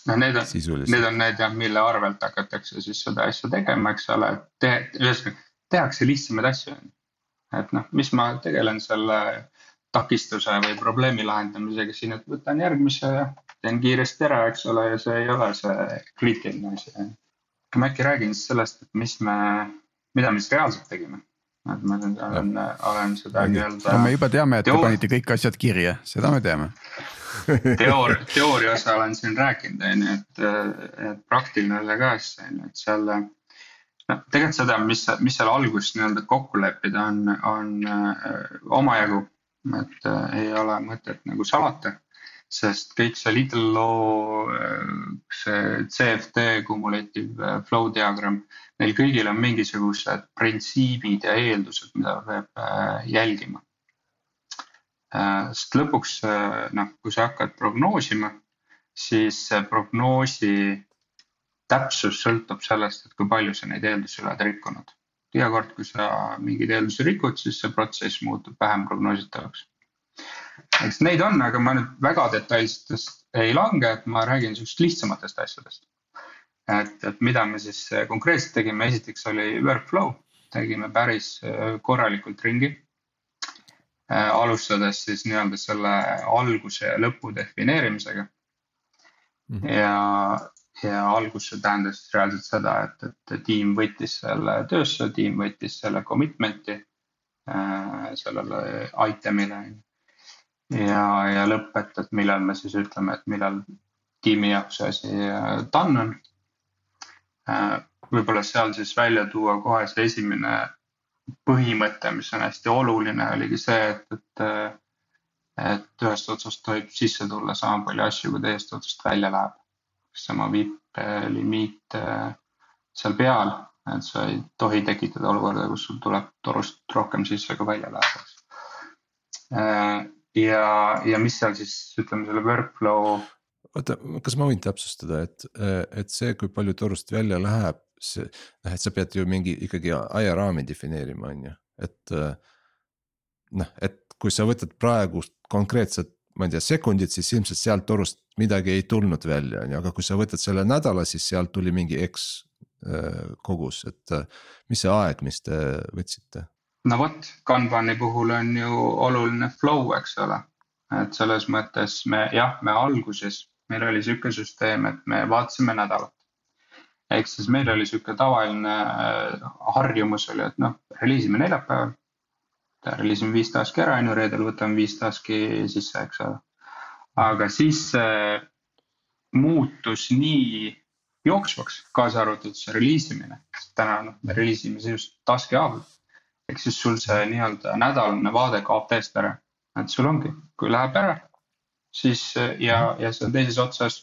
no need on, need on need jah, mille arvelt hakatakse siis seda asja tegema, eks ole, et ühesõnaga tehakse lihtsamaid asju. et noh, mis ma tegelen selle takistuse või probleemi lahendamisega siin, et võtan järgmise ja teen kiiresti ära, eks ole, ja see ei ole see kriitiline asi. Ma äkki räägin siis sellest, et mis me, mida me siis reaalselt tegime. Et ma nüüd olen, olen seda nii-öelda. no me juba teame, et te panite kõik asjad kirja, seda me teame. Teooria, teooria osa olen siin rääkinud, on ju, et, et praktiline osa ka siis on ju, et seal. noh, tegelikult seda, mis, mis seal alguses nii-öelda kokku leppida on, on äh, omajagu, et äh, ei ole mõtet nagu salata sest kõik see little law, see CFD, cumulative flow diagram, neil kõigil on mingisugused printsiibid ja eeldused, mida peab äh, jälgima. Äh, sest lõpuks äh, noh, kui sa hakkad prognoosima, siis prognoosi täpsus sõltub sellest, et kui palju sa neid eeldusi oled rikkunud. iga kord, kui sa mingeid eeldusi rikud, siis see protsess muutub vähem prognoositavaks eks neid on, aga ma nüüd väga detailsetest ei lange, et ma räägin sihukest lihtsamatest asjadest. et, et mida me siis äh, konkreetselt tegime, esiteks oli workflow, tegime päris äh, korralikult ringi. Äh, alustades siis nii-öelda selle alguse ja lõpu defineerimisega mm. -hmm. ja, ja algus tähendas reaalselt seda, et, et tiim võttis selle töösse, tiim võttis selle commitment'i sellele item'ile ja, ja lõpp, et, et millal me siis ütleme, et millal tiimi jaoks see asi äh, done on. Äh, võib-olla seal siis välja tuua kohe see esimene põhimõte, mis on hästi oluline, oligi see, et, et, äh, et ühest otsast tohib sisse tulla sama palju asju, kui teisest otsast välja läheb. sama VIP limiit seal peal, et sa ei tohi tekitada olukorda, kus sul tuleb torust rohkem sisse, kui välja läheb ja, ja mis seal siis ütleme selle workflow. oota, kas ma võin täpsustada, et, et see, kui palju torust välja läheb, see noh, et sa pead ju mingi ikkagi ajaraami defineerima, on ju, et. noh, et kui sa võtad praegu konkreetselt, ma ei tea, sekundid, siis ilmselt sealt torust midagi ei tulnud välja, on ju, aga kui sa võtad selle nädala, siis sealt tuli mingi X kogus, et mis see aeg, mis te võtsite? No vot, Kanbani puhul on ju oluline flow, eks ole. et selles mõttes me jah, me alguses, meil oli sihuke süsteem, et me vaatasime nädalat. ehk siis meil oli sihuke tavaline äh, harjumus oli, et noh, reliisime neljapäeval. reliisime viis task'i ära, on ju, reedel võtame viis task'i sisse, eks ole. aga siis äh, muutus nii jooksvaks, kaasa arvatud see reliisimine. täna noh, me reliisime just task'i haaval ehk siis sul see nii-öelda nädalane vaade kaob täiesti ära. et sul ongi, kui läheb ära, siis ja, ja seal teises otsas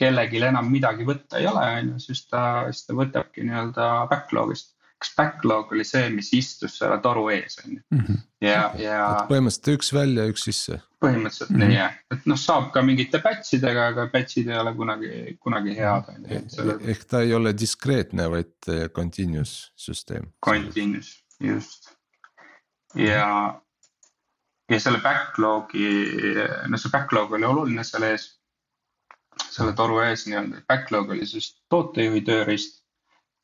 kellelgi enam midagi võtta ei ole, on ju, siis ta, siis ta võtabki nii-öelda backlog'ist. kas backlog oli see, mis istus selle toru ees, on ju. Mhm. ja, ja. põhimõtteliselt üks välja, üks sisse. põhimõtteliselt mm -hmm. nii jah, et noh, saab ka mingite batch idega, aga batch'id ei ole kunagi, kunagi head on ju. Eh, ehk ta ei ole diskreetne, vaid continuous süsteem. Continuous just. ja, ja selle backlog'i, no see backlog oli oluline seal ees. selle toru ees nii-öelda, backlog oli siis tootejuhi tööriist.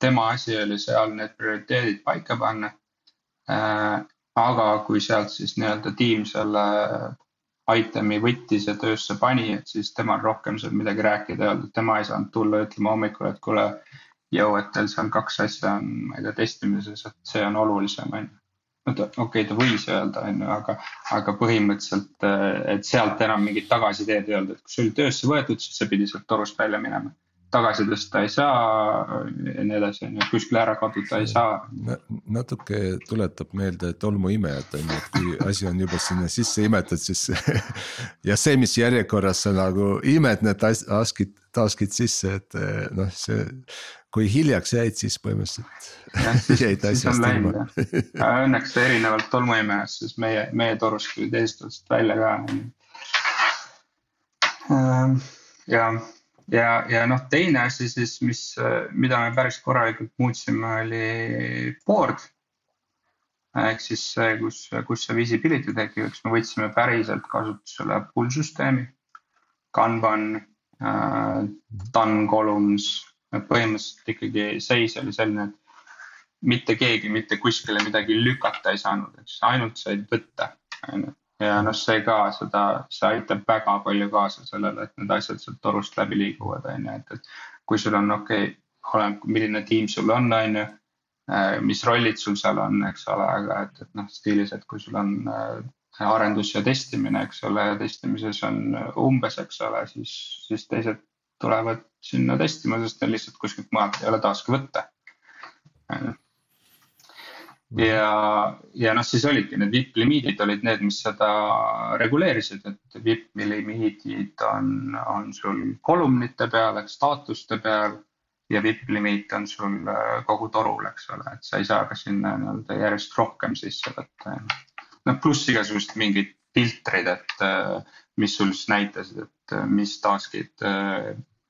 tema asi oli seal need prioriteedid paika panna äh,. aga kui sealt siis nii-öelda tiim selle item'i võttis ja töösse pani, et siis temal rohkem seal midagi rääkida ei olnud, tema ei saanud tulla ütlema hommikul, et kuule jõu, et teil seal kaks asja on, ma ei tea, testimises, et see on olulisem, on ju. no ta, okei okay,, ta võis öelda, on ju, aga, aga põhimõtteliselt, et sealt enam mingit tagasiteed ei olnud, et kui see oli töösse võetud, siis see pidi sealt torust välja minema tagasi tõsta ei saa ja nii edasi, on ju, kuskile ära kaduda ei saa. natuke tuletab meelde tolmuimejat on ju, et kui asi on juba sinna sisse imetud, siis ja see, mis järjekorras sa nagu imed need task'id, task'id sisse, et noh, see. kui hiljaks jäid, siis põhimõtteliselt jäid asjast ilma. Õnneks erinevalt tolmuimejast, siis meie, meie torust tuli teisest otsast välja ka. Ehm, ja ja, noh, teine asi siis, mis, mida me päris korralikult muutsime, oli board. ehk siis see, kus, kus see visibility tekib, eks me võtsime päriselt kasutusele pull süsteemi, Kanban äh,, done columns, põhimõtteliselt ikkagi seis oli selline, et mitte keegi mitte kuskile midagi lükata ei saanud, eks. Ainult said võtta, on ju ja noh, see ka seda, see aitab väga palju kaasa sellele, et need asjad sealt torust läbi liiguvad, on ju, et, et kui sul on okei okay,, oleneb, milline tiim sul on, on ju. Äh, mis rollid sul seal on, eks ole, aga et, et noh, stiilis, et kui sul on äh, arendus ja testimine, eks ole, ja testimises on umbes, eks ole, siis, siis teised tulevad sinna testima, sest neil lihtsalt kuskilt mujalt ei ole task'i võtta ja, ja noh, siis olidki need VIP limiidid olid need, mis seda reguleerisid, et VIP limiidid on, on sul kolumnite peal ehk staatuste peal. ja VIP limiit on sul äh, kogu torul, eks ole, et sa ei saa ka sinna nii-öelda järjest rohkem sisse võtta. noh, pluss igasugused mingid filtrid, et äh, mis sul siis näitasid, et äh, mis task'id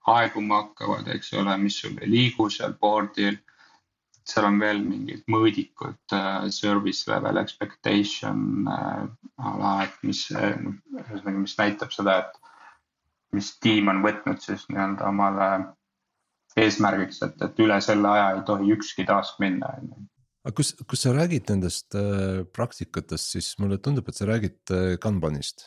aeguma hakkavad, eks ole, mis sul ei liigu seal board'il seal on veel mingid mõõdikud uh,, service level expectation uh, ala, et mis uh,, ühesõnaga, mis näitab seda, et mis tiim on võtnud siis nii-öelda omale eesmärgiks, et, et üle selle aja ei tohi ükski task minna, on ju. Aga kus, kus sa räägid nendest äh, praktikatest, siis mulle tundub, et sa räägid äh, Kanbanist.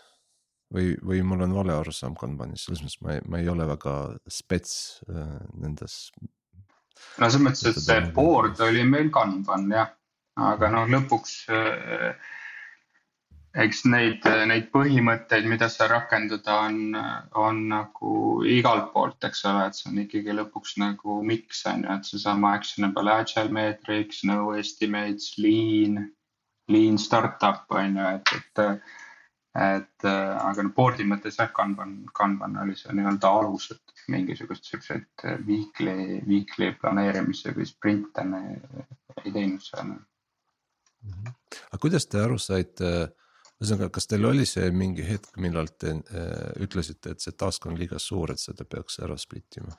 Või, või mul on vale arusaam Kanbanist, selles mõttes ma ei, ma ei ole väga spets äh, nendes no selles mõttes, et see board oli meil Kanban jah, aga noh, lõpuks äh, eks neid, neid põhimõtteid, mida seal rakendada on, on nagu igalt poolt, eks ole, et see on ikkagi lõpuks nagu miks on ju, et seesama actionable agile meetriks, no estimates, lean, lean startup on ju, et, et et äh, aga noh, board'i mõttes jah, Kanban, Kanban oli see nii-öelda alus, et mingisugust siukseid äh, weekly, weekly planeerimise või sprinte me ei teinud seal. Mhm. aga kuidas te aru saite, ühesõnaga, kas teil oli see mingi hetk, millal te äh, ütlesite, et see task on liiga suur, et seda peaks ära split ima?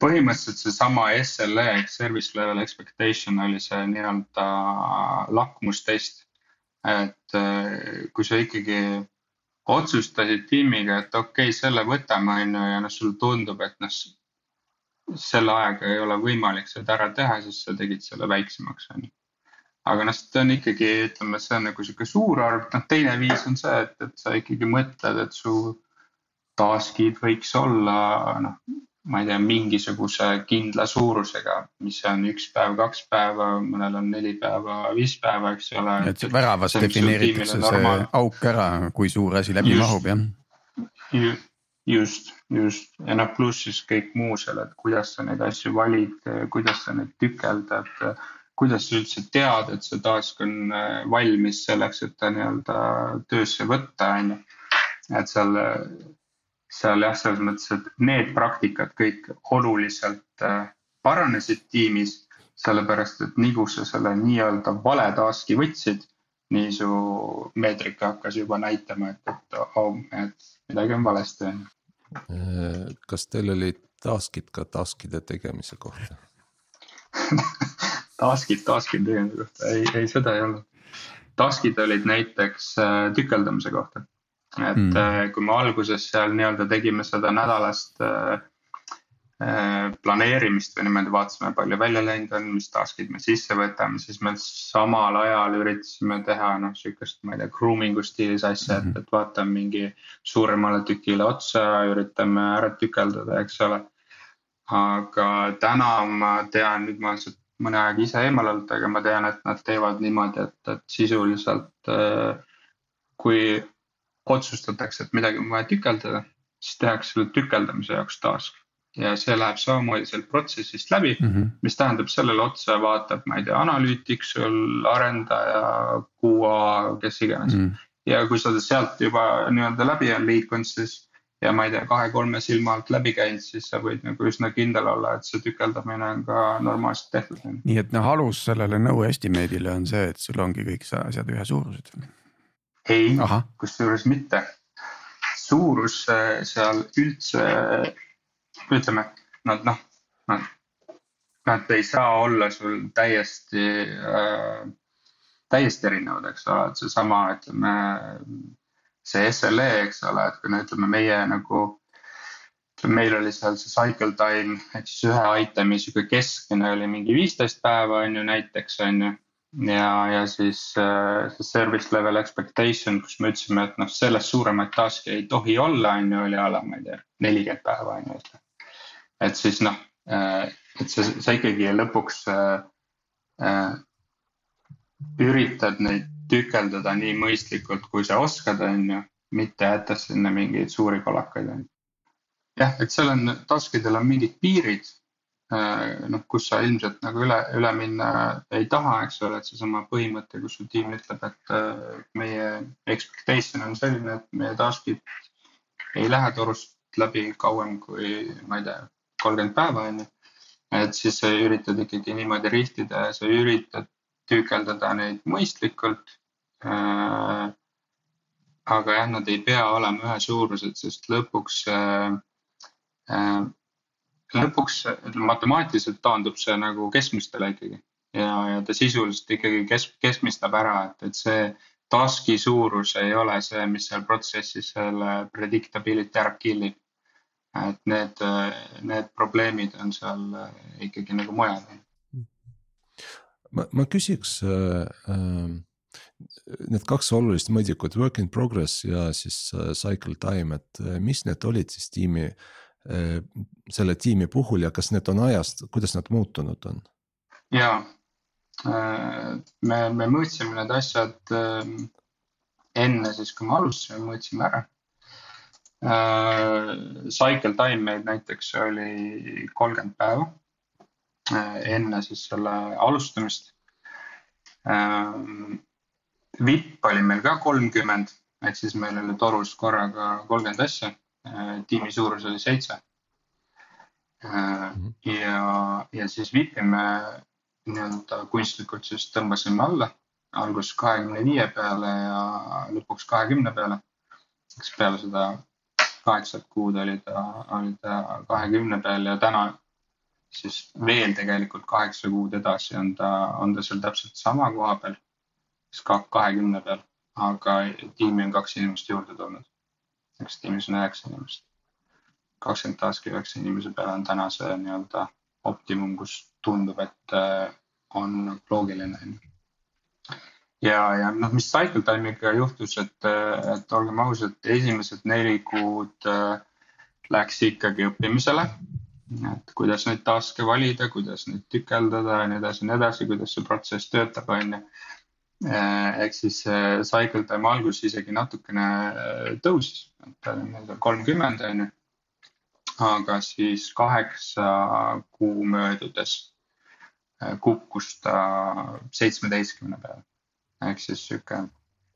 põhimõtteliselt seesama SLE ehk service level expectation oli see nii-öelda lakmustest et äh, kui sa ikkagi otsustasid tiimiga, et okei okay,, selle võtame, on ju, ja noh, sulle tundub, et noh, selle ajaga ei ole võimalik seda ära teha, siis sa tegid selle väiksemaks, on ju. aga noh, see on ikkagi, ütleme, see on nagu sihuke suur arv, noh, teine viis on see, et, et sa ikkagi mõtled, et su task'id võiks olla noh, ma ei tea, mingisuguse kindla suurusega, mis on üks päev, kaks päeva, mõnel on neli päeva, viis päeva, eks ole. et väravas defineeritakse see auk ära, kui suur asi läbi just, mahub, jah. just, just ja noh, pluss siis kõik muu seal, et kuidas sa neid asju valid, kuidas sa neid tükeldad, kuidas sa üldse tead, et see task on äh, valmis selleks, et ta nii-öelda töösse võtta, on ju. et seal seal jah, selles mõttes, et need praktikad kõik oluliselt äh, paranesid tiimis, sellepärast et nii kui sa selle nii-öelda vale task'i võtsid, nii su meetrika hakkas juba näitama, et, et oh, et midagi on valesti. Äh, kas teil olid task'id ka task'ide tegemise kohta Task'id task'ide tegemise kohta, ei, ei seda ei olnud. Task'id olid näiteks äh, tükeldamise kohta et mm. kui me alguses seal nii-öelda tegime seda nädalast äh, äh, planeerimist või niimoodi vaatasime, palju välja läinud on, mis task'id me sisse võtame, siis me samal ajal üritasime teha noh, sihukest, ma ei tea, grooming'u stiilis asja mm, -hmm. et, et vaatame mingi suuremale tükile otsa, üritame ära tükeldada, eks ole. aga täna ma tean, nüüd ma olen sealt mõne aega ise eemal olnud, aga ma tean, et nad teevad niimoodi, et, et sisuliselt kui otsustatakse, et midagi on vaja tükeldada, siis tehakse selle tükeldamise jaoks task. ja see läheb samamoodi sealt protsessist läbi mm, -hmm. mis tähendab sellele otsa vaatab, ma ei tea, analüütik sul, arendaja, QA, kes iganes mm. -hmm. ja kui sa sealt juba nii-öelda läbi on liikunud, siis ja ma ei tea, kahe-kolme silma alt läbi käinud, siis sa võid nagu üsna kindel olla, et see tükeldamine on ka normaalselt tehtud. nii et noh, alus sellele no estimate'ile on see, et sul ongi kõik asjad ühesugused ei, kusjuures mitte. suurus äh, seal üldse ütleme, nad noh, nad, nad ei saa olla sul täiesti äh,, täiesti erinevad, eks ole, et seesama, ütleme. see SLE, eks ole, et kui no ütleme, meie nagu meil oli seal see cycle time ehk siis ühe itemi sihuke keskmine oli mingi viisteist päeva on ju näiteks on ju. Ja, ja siis äh, see service level expectation, kus me ütlesime, et noh, sellest suuremaid task'e ei tohi olla, on ju, oli a la ma ei tea, nelikümmend päeva on ju. et siis noh, äh, et sa, sa ikkagi lõpuks äh, äh, üritad neid tükeldada nii mõistlikult, kui sa oskad, on ju, mitte jättes sinna mingeid suuri kolakaid on ju jah, et seal on, task idel on mingid piirid. Äh, noh, kus sa ilmselt nagu üle, üle minna ei taha, eks ole, et seesama põhimõte, kus su tiim ütleb, et äh, meie expectation on selline, et meie task'id ei lähe torust läbi kauem kui, ma ei tea, kolmkümmend päeva on ju. et siis sa üritad ikkagi niimoodi rihtida ja sa üritad tükeldada neid mõistlikult äh, aga jah, nad ei pea olema ühesuurused, sest lõpuks lõpuks matemaatiliselt taandub see nagu keskmistele ikkagi ja, ja ta sisuliselt ikkagi kes, keskmistab ära, et, et see task'i suurus ei ole see, mis seal protsessis selle predictability ära kill ib. et need, need probleemid on seal ikkagi nagu mujal. ma, ma küsiks äh, äh, need kaks olulist mõõdikut, work in progress ja siis äh, cycle time, et äh, mis need olid siis tiimi selle tiimi puhul ja kas need on ajast, kuidas nad muutunud on? ja äh, me, me mõõtsime need asjad äh, enne siis, kui me alustasime, mõõtsime ära. Cycle time meil näiteks oli kolmkümmend päeva enne siis selle alustamist. vipp oli meil ka kolmkümmend, ehk siis meil oli torus korraga kolmkümmend asja Äh, tiimi suurus oli seitse. Äh, mhm. ja, ja siis VIP-i me nii-öelda kunstlikult siis tõmbasime alla, alguses kahekümne viie peale ja lõpuks kahekümne peale. eks peale seda kaheksat kuud oli ta, oli ta kahekümne peal ja täna siis veel tegelikult kaheksa kuud edasi on ta, on ta seal täpselt sama koha peal, siis kahekümne peal, aga tiimi on kaks inimest juurde tulnud üks tiimis on üheksa inimest. kakskümmend task'i üheksa inimese peale on täna see nii-öelda optimum, kus tundub, et äh, on loogiline on ju. ja, ja noh, mis cycle time'iga juhtus, et, et olgem ausad, esimesed neli kuud äh, läks ikkagi õppimisele. et kuidas neid task'e valida, kuidas neid tükeldada ja nii edasi ja nii edasi, kuidas see protsess töötab, on ju Äh, ehk siis äh, cycle time algus isegi natukene äh, tõusis, et oli meil kolmkümmend on ju. aga siis kaheksa kuu möödudes kukkus ta seitsmeteistkümne peale. ehk siis sihuke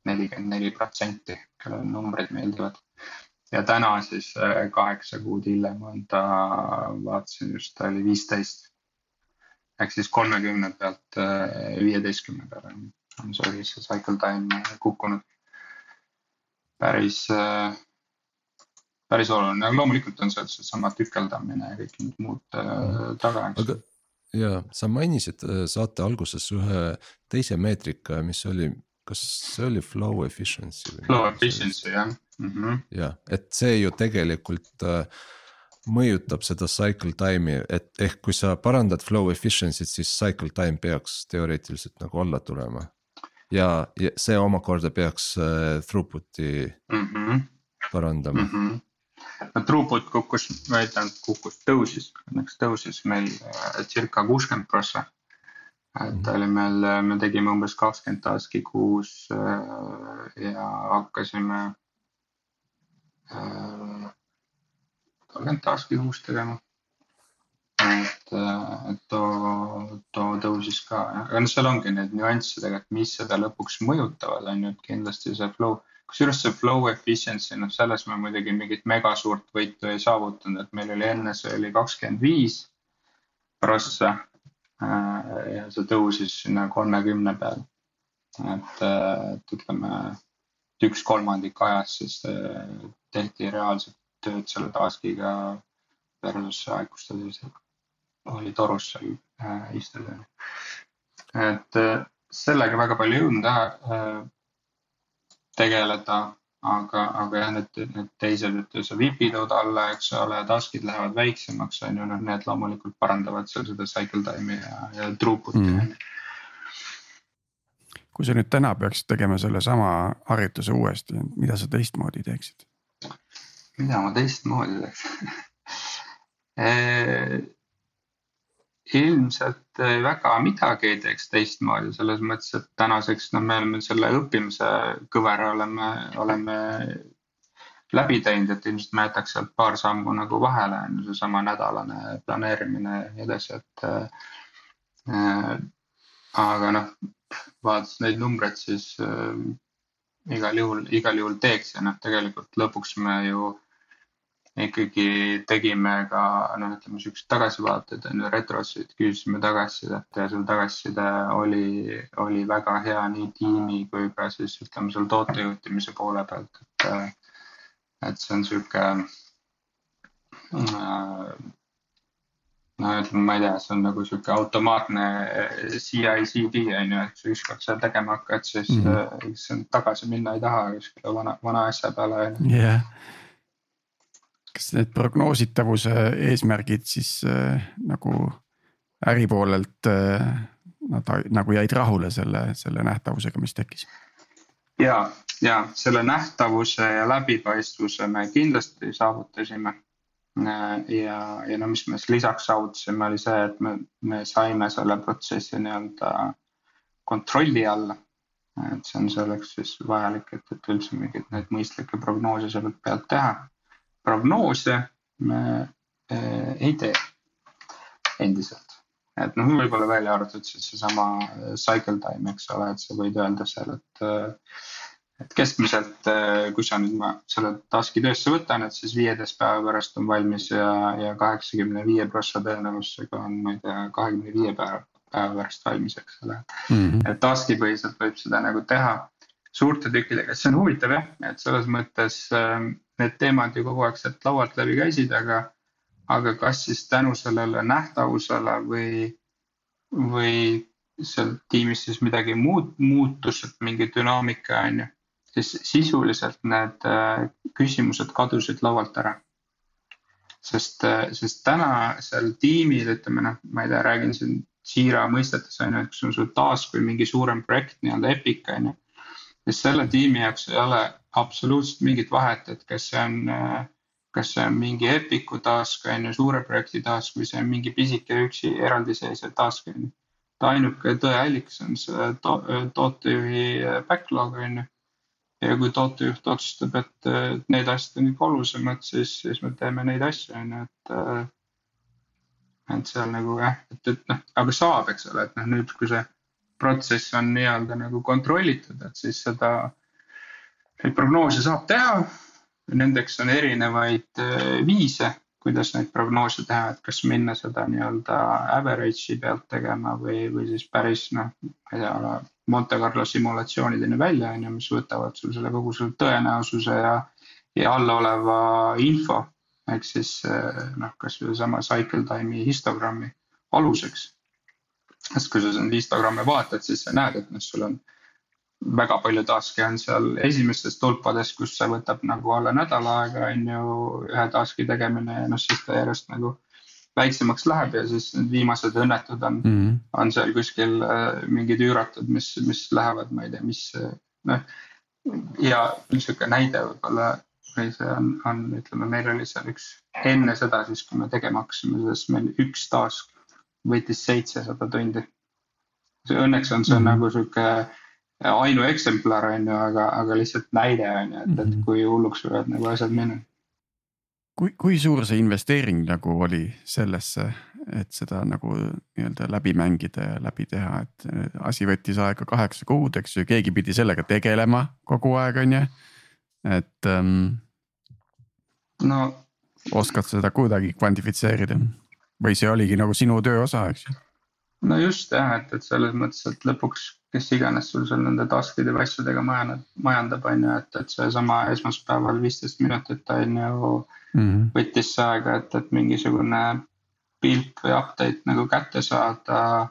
nelikümmend neli protsenti, kellele numbrid meeldivad. ja täna siis kaheksa kuud hiljem on ta, vaatasin just, ta oli viisteist. ehk siis kolmekümne pealt viieteistkümne peale on see, see cycle time kukkunud. päris, päris oluline, aga loomulikult on seal seesama tükeldamine ja kõik need muud äh, taga, eks. aga ja sa mainisid äh, saate alguses ühe teise meetrika, mis oli, kas see oli flow efficiency? Flow efficiency jah mm -hmm.. jah, et see ju tegelikult äh, mõjutab seda cycle time'i, et ehk kui sa parandad flow efficiency't, siis cycle time peaks teoreetiliselt nagu alla tulema ja, ja see omakorda peaks äh, throughput'i mm -hmm. parandama mm. -hmm no throughput kukkus, ma ütlen, kukkus, tõusis, õnneks tõusis meil äh, circa kuuskümmend prossa. et mm -hmm. oli meil, äh, me tegime umbes kakskümmend task'i kuus ja hakkasime kolmkümmend task'i kuus tegema et, et too, too tõusis ka, aga noh, seal ongi neid nüansse tegelikult, mis seda lõpuks mõjutavad, on ju, et kindlasti see flow, kusjuures see flow efficiency, noh, selles me muidugi mingit mega suurt võitu ei saavutanud, et meil oli enne, see oli kakskümmend viis prossa äh, ja see tõusis sinna kolmekümne peale. et, et ütleme, et üks kolmandik ajast siis tehti reaalset tööd selle task'iga versus see aeg, kus ta siis oli torus seal äh, istus. et äh, sellega väga palju ei jõudnud äh, tegeleda, aga, aga jah, need, need teised, et sa VIP-i tood alla, eks ole, task'id lähevad väiksemaks, on ju, noh, need loomulikult parandavad seal seda cycle time'i ja, ja throughput'i mm. kui sa nüüd täna peaksid tegema sellesama harjutuse uuesti, mida sa teistmoodi teeksid? mida ma teistmoodi teeks ilmselt väga midagi ei teeks teistmoodi, selles mõttes, et tänaseks noh, me oleme selle õppimise kõvera oleme, oleme läbi teinud, et ilmselt ma jätaks sealt paar sammu nagu vahele, on ju, seesama nädalane planeerimine ja nii edasi, et äh,. aga noh, vaadates neid numbreid, siis äh, igal juhul, igal juhul teeks ja noh, tegelikult lõpuks me ju ikkagi tegime ka noh, ütleme siukseid tagasivaateid on ju, retrosid, küsisime tagasisidet ja seal tagasiside oli, oli väga hea nii tiimi kui ka siis ütleme seal tootejuhtimise poole pealt, et. et see on sihuke äh,. no ütleme, ma ei tea, see on nagu sihuke automaatne CI/CD on ju, et sa ükskord seda tegema hakkad, siis mm -hmm. tagasi minna ei taha kuskile vana, vana asja peale on ju. jah kas need prognoositavuse eesmärgid siis äh, nagu äri poolelt äh, nad nagu jäid rahule selle, selle nähtavusega, mis tekkis? ja, ja selle nähtavuse ja läbipaistvuse me kindlasti saavutasime. Äh, ja, ja no mis me siis lisaks saavutasime, oli see, et me, me saime selle protsessi nii-öelda kontrolli alla. et see on selleks siis vajalik, et, et üldse mingeid neid mõistlikke prognoose selle pealt teha prognoose me eh, ei tee endiselt. et noh, võib-olla välja arvatud siis seesama eh, cycle time, eks ole, et sa võid öelda seal, et eh, et keskmiselt, kui sa nüüd ma selle task'i töösse võtan, et siis viieteist päeva pärast on valmis ja, ja kaheksakümne viie prossa tõenäosusega on, ma ei tea, kahekümne viie päeva, päeva pärast valmis, eks ole mm. -hmm. et task'i põhiselt võib seda nagu teha suurte tükkidega, see on huvitav jah, et selles mõttes need teemad ju kogu aeg sealt laualt läbi käisid, aga, aga kas siis tänu sellele nähtavusele või, või seal tiimis siis midagi muud muutus, et mingi dünaamika on ju, siis sisuliselt need äh, küsimused kadusid laualt ära. sest, äh, sest täna seal tiimil, ütleme noh, ma ei tea, räägin siin Jira mõistetes on ju, et kui on sul task või mingi suurem projekt nii-öelda Epic on ju siis selle tiimi jaoks ei ole absoluutselt mingit vahet, et kas see on, kas see on mingi Epiku task on ju, suure projekti task või see on mingi pisike üksi eraldiseisev task on ju. ainuke tõeallikas on see to tootejuhi backlog on ju. ja kui tootejuht otsustab, et need asjad on kõige olulisemad, siis, siis me teeme neid asju on ju, et. et seal nagu jah, et, et noh, aga saab, eks ole, et noh, nüüd kui see protsess on nii-öelda nagu kontrollitud, et siis seda, neid prognoose saab teha. Nendeks on erinevaid äh, viise, kuidas neid prognoose teha, et kas minna seda nii-öelda average'i pealt tegema või, või siis päris noh, ma ei tea, Monte Carlo simulatsioonideni välja on ju, mis võtavad sul selle kogu selle tõenäosuse ja, ja all oleva info ehk siis äh, noh, kasvõi seesama cycle time'i histogrammi aluseks sest kui sa Instagrami vaatad, siis sa näed, et noh, sul on väga palju task'e on seal esimestes tulpades, kus see võtab nagu alla nädala aega, on ju, ühe task'i tegemine ja noh, siis ta järjest nagu väiksemaks läheb ja siis need viimased õnnetud on mm, -hmm. on seal kuskil äh, mingid üüratud, mis, mis lähevad, ma ei tea, mis noh. ja niisugune näide võib-olla või see on, on, ütleme, meil oli seal üks enne seda siis, kui me tegema hakkasime, siis meil üks task võttis seitsesada tundi. Õnneks on see mm -hmm. nagu sihuke ainueksemplar on ju, aga, aga lihtsalt näide on ju, et et mhm. kui hulluks võivad nagu asjad minna. kui, kui suur see investeering nagu oli sellesse, et seda nagu nii-öelda läbi mängida ja läbi teha, et asi võttis aega kaheksa kuud, eks ju, keegi pidi sellega tegelema kogu aeg, on ju, et ähm,. no. oskad seda kuidagi kvantifitseerida? Või see oligi nagu sinu töö osa, eks ju? no just jah, et, et selles mõttes, et lõpuks kes iganes sul seal nende task'ide või asjadega majandab, majandab, on ju, et, et seesama esmaspäeval viisteist minutit on ju mm -hmm. võttis see aega, et, et mingisugune pilt või update nagu kätte saada.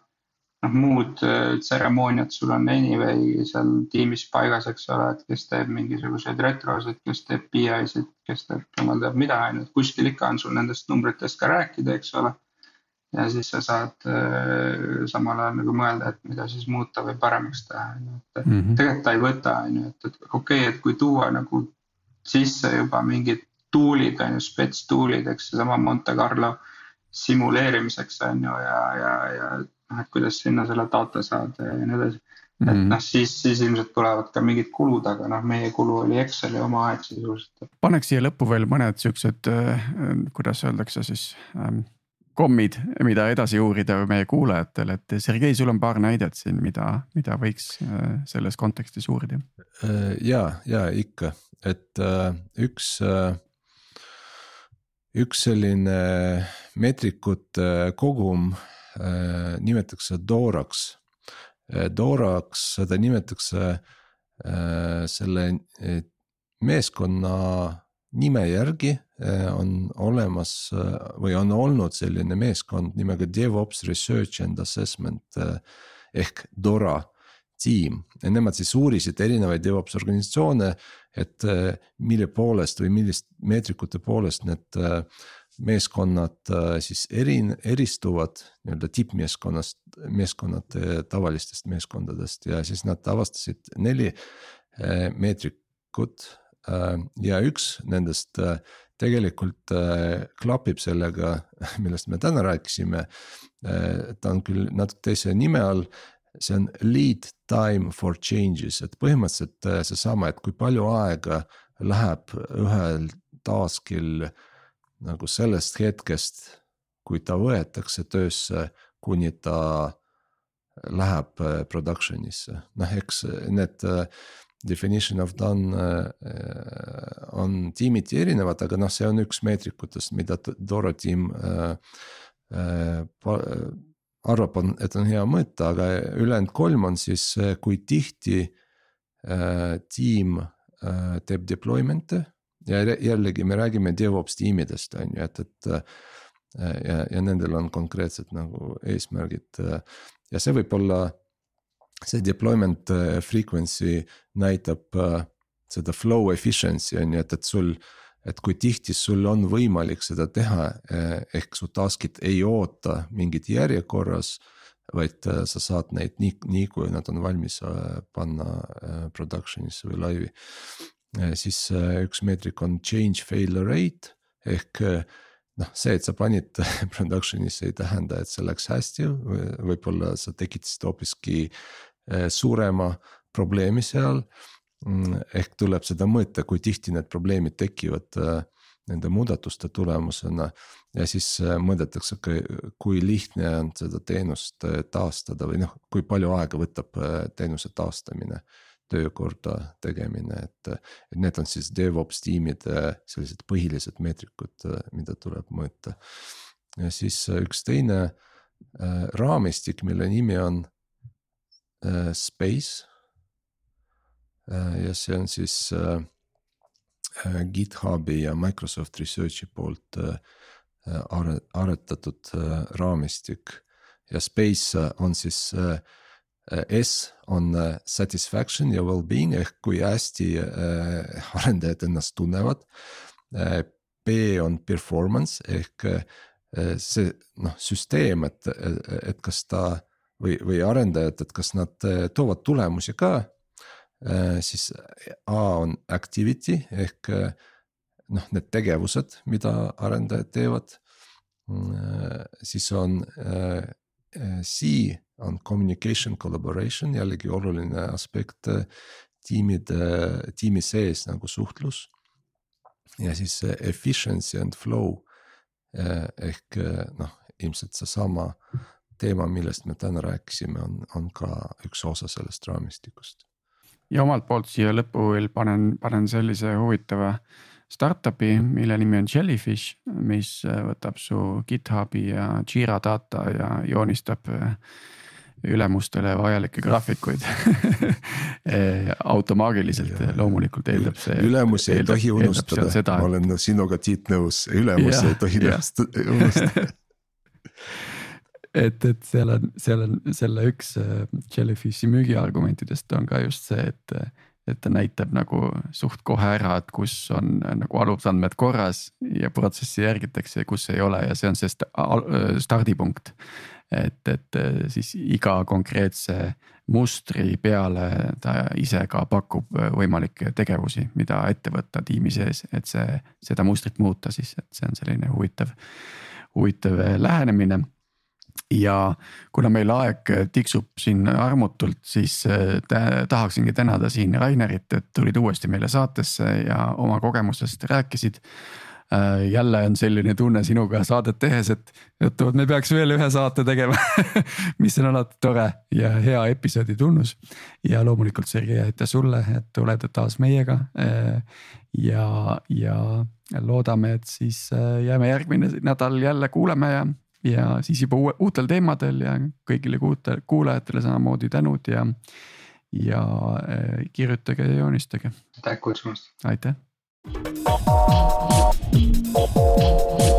Noh, muud äh, tseremooniad sul on anyway seal tiimis paigas, eks ole, et kes teeb mingisuguseid retrosid, kes teeb BI-sid, kes teeb jumal teab mida, on ju, et kuskil ikka on sul nendest numbritest ka rääkida, eks ole ja siis sa saad äh, samal ajal nagu mõelda, et mida siis muuta või paremaks teha, on ju, et mm -hmm. tegelikult ta ei võta, on ju, et, et okei okay,, et kui tuua nagu sisse juba mingid tool'id on ju, spets tool'id, eks seesama Monte Carlo simuleerimiseks on ju ja, ja, ja noh, et kuidas sinna selle data saada ja nii edasi. et mm noh, siis, siis ilmselt tulevad ka mingid kulud, aga noh, meie kulu oli Exceli oma aeg sisuliselt. paneks siia lõppu veel mõned siuksed, äh, kuidas öeldakse siis ähm kommid, mida edasi uurida meie kuulajatele, et Sergei, sul on paar näidet siin, mida, mida võiks äh, selles kontekstis uurida? Äh, ja, ja ikka, et äh, üks, üks selline meetrikute kogum nimetatakse Doraks. Doraks, seda nimetatakse selle meeskonna nime järgi on olemas või on olnud selline meeskond nimega DevOps Research and Assessment eh, ehk DORA tiim ja nemad siis uurisid erinevaid DevOps organisatsioone, et mille poolest või millist meetrikute poolest need meeskonnad siis erin-, eristuvad nii-öelda tippmeeskonnast, meeskonnad tavalistest meeskondadest ja siis nad avastasid neli meetrikut Äh, ja üks nendest äh, tegelikult äh, klapib sellega, millest me täna rääkisime. ta on küll natuke teise nime all, see on lead time for changes, et põhimõtteliselt seesama, et kui palju aega läheb ühel task'il nagu sellest hetkest, kui ta võetakse töösse, kuni ta läheb production'isse, noh, eks need definition of done äh, on tiimiti erinevad, aga noh, see on üks meetrikutest, mida Doro tiim äh, äh, arvab, on, et on hea mõõta, aga ülejäänud kolm on siis, kui tihti tiim teeb deployment'e. Ja jällegi me räägime DevOps tiimidest on ju, et, et ja, ja nendel on konkreetsed nagu eesmärgid ja see võib olla see deployment äh, frequency näitab äh, seda flow efficiency on ju, et, et sul. et kui tihti sul on võimalik seda teha, äh, ehk su task'id ei oota mingit järjekorras. vaid sa saad neid nii, nii kui nad on valmis panna production'isse või laivi. Siis üks meetrik on change failure rate ehk noh, see, et sa panid production'isse ei tähenda, et see läks hästi, võib-olla sa tekitasid hoopiski suurema probleemi seal. Mm, ehk tuleb seda mõõta, kui tihti need probleemid tekivad nende muudatuste tulemusena. ja siis mõõdetakse kui lihtne on seda teenust taastada või noh, kui palju aega võtab teenuse taastamine töökorda tegemine, et, et need on siis DevOps tiimide sellised põhilised meetrikud, mida tuleb mõõta. ja siis üks teine äh, raamistik, mille nimi on äh, Space äh,. ja see on siis äh, äh GitHubi ja Microsoft Researchi poolt äh, äh aretatud äh, raamistik ja Space on siis äh, S on satisfaction ja well-being ehk kui hästi äh, arendajad ennast tunnevad äh,. B on performance ehk äh, see noh, süsteem, et, et kas ta või, või arendajad, et kas nad toovad tulemusi ka. Siis A on activity ehk eh, noh, need tegevused, mida arendajad teevad. Mm, siis on C on communication collaboration, jällegi oluline aspekt tiimide, tiimi sees nagu suhtlus. ja siis efficiency and flow ehk noh, ilmselt seesama teema, millest me täna rääkisime, on, on ka üks osa sellest raamistikust. ja omalt poolt siia lõppu veel panen, panen sellise huvitava startup'i, mille nimi on Jellyfish, mis võtab su GitHubi ja Jira data ja joonistab ülemustele vajalikke graafikuid. Automaagiliselt loomulikult eeldab see. ülemusi ei tohi unustada, ma olen sinuga Tiit nõus, ülemusi ei tohi unustada. Et, et seal on, seal on selle üks äh, Jellyfishi müügiargumentidest on ka just see, et et ta näitab nagu suht kohe ära, et kus on nagu alusandmed korras ja protsessi järgitakse ja kus ei ole ja see on see stardipunkt. Et, et siis iga konkreetse mustri peale ta ise ka pakub võimalikke tegevusi, mida ette võtta tiimi sees, et see, seda mustrit muuta siis, et see on selline huvitav, huvitav lähenemine ja kuna meil aeg tiksub siin armutult, siis äh, tahaksingi tänada siin Rainerit, et tulid uuesti meile saatesse ja oma kogemustest rääkisid. Äh, jälle on selline tunne sinuga saadet tehes, et juhtuvad, me peaks veel ühe saate tegema mis on alati tore ja hea episoodi tunnus. ja loomulikult Sergei, aitäh sulle, et oled taas meiega. Äh, ja, ja loodame, et siis jääme järgmine nädal jälle kuuleme ja ja siis juba uue, uutel teemadel ja kõigile kuulajatele samamoodi tänud ja, ja äh, kirjutage ja joonistage. aitäh kutsumast. aitäh. Thank you.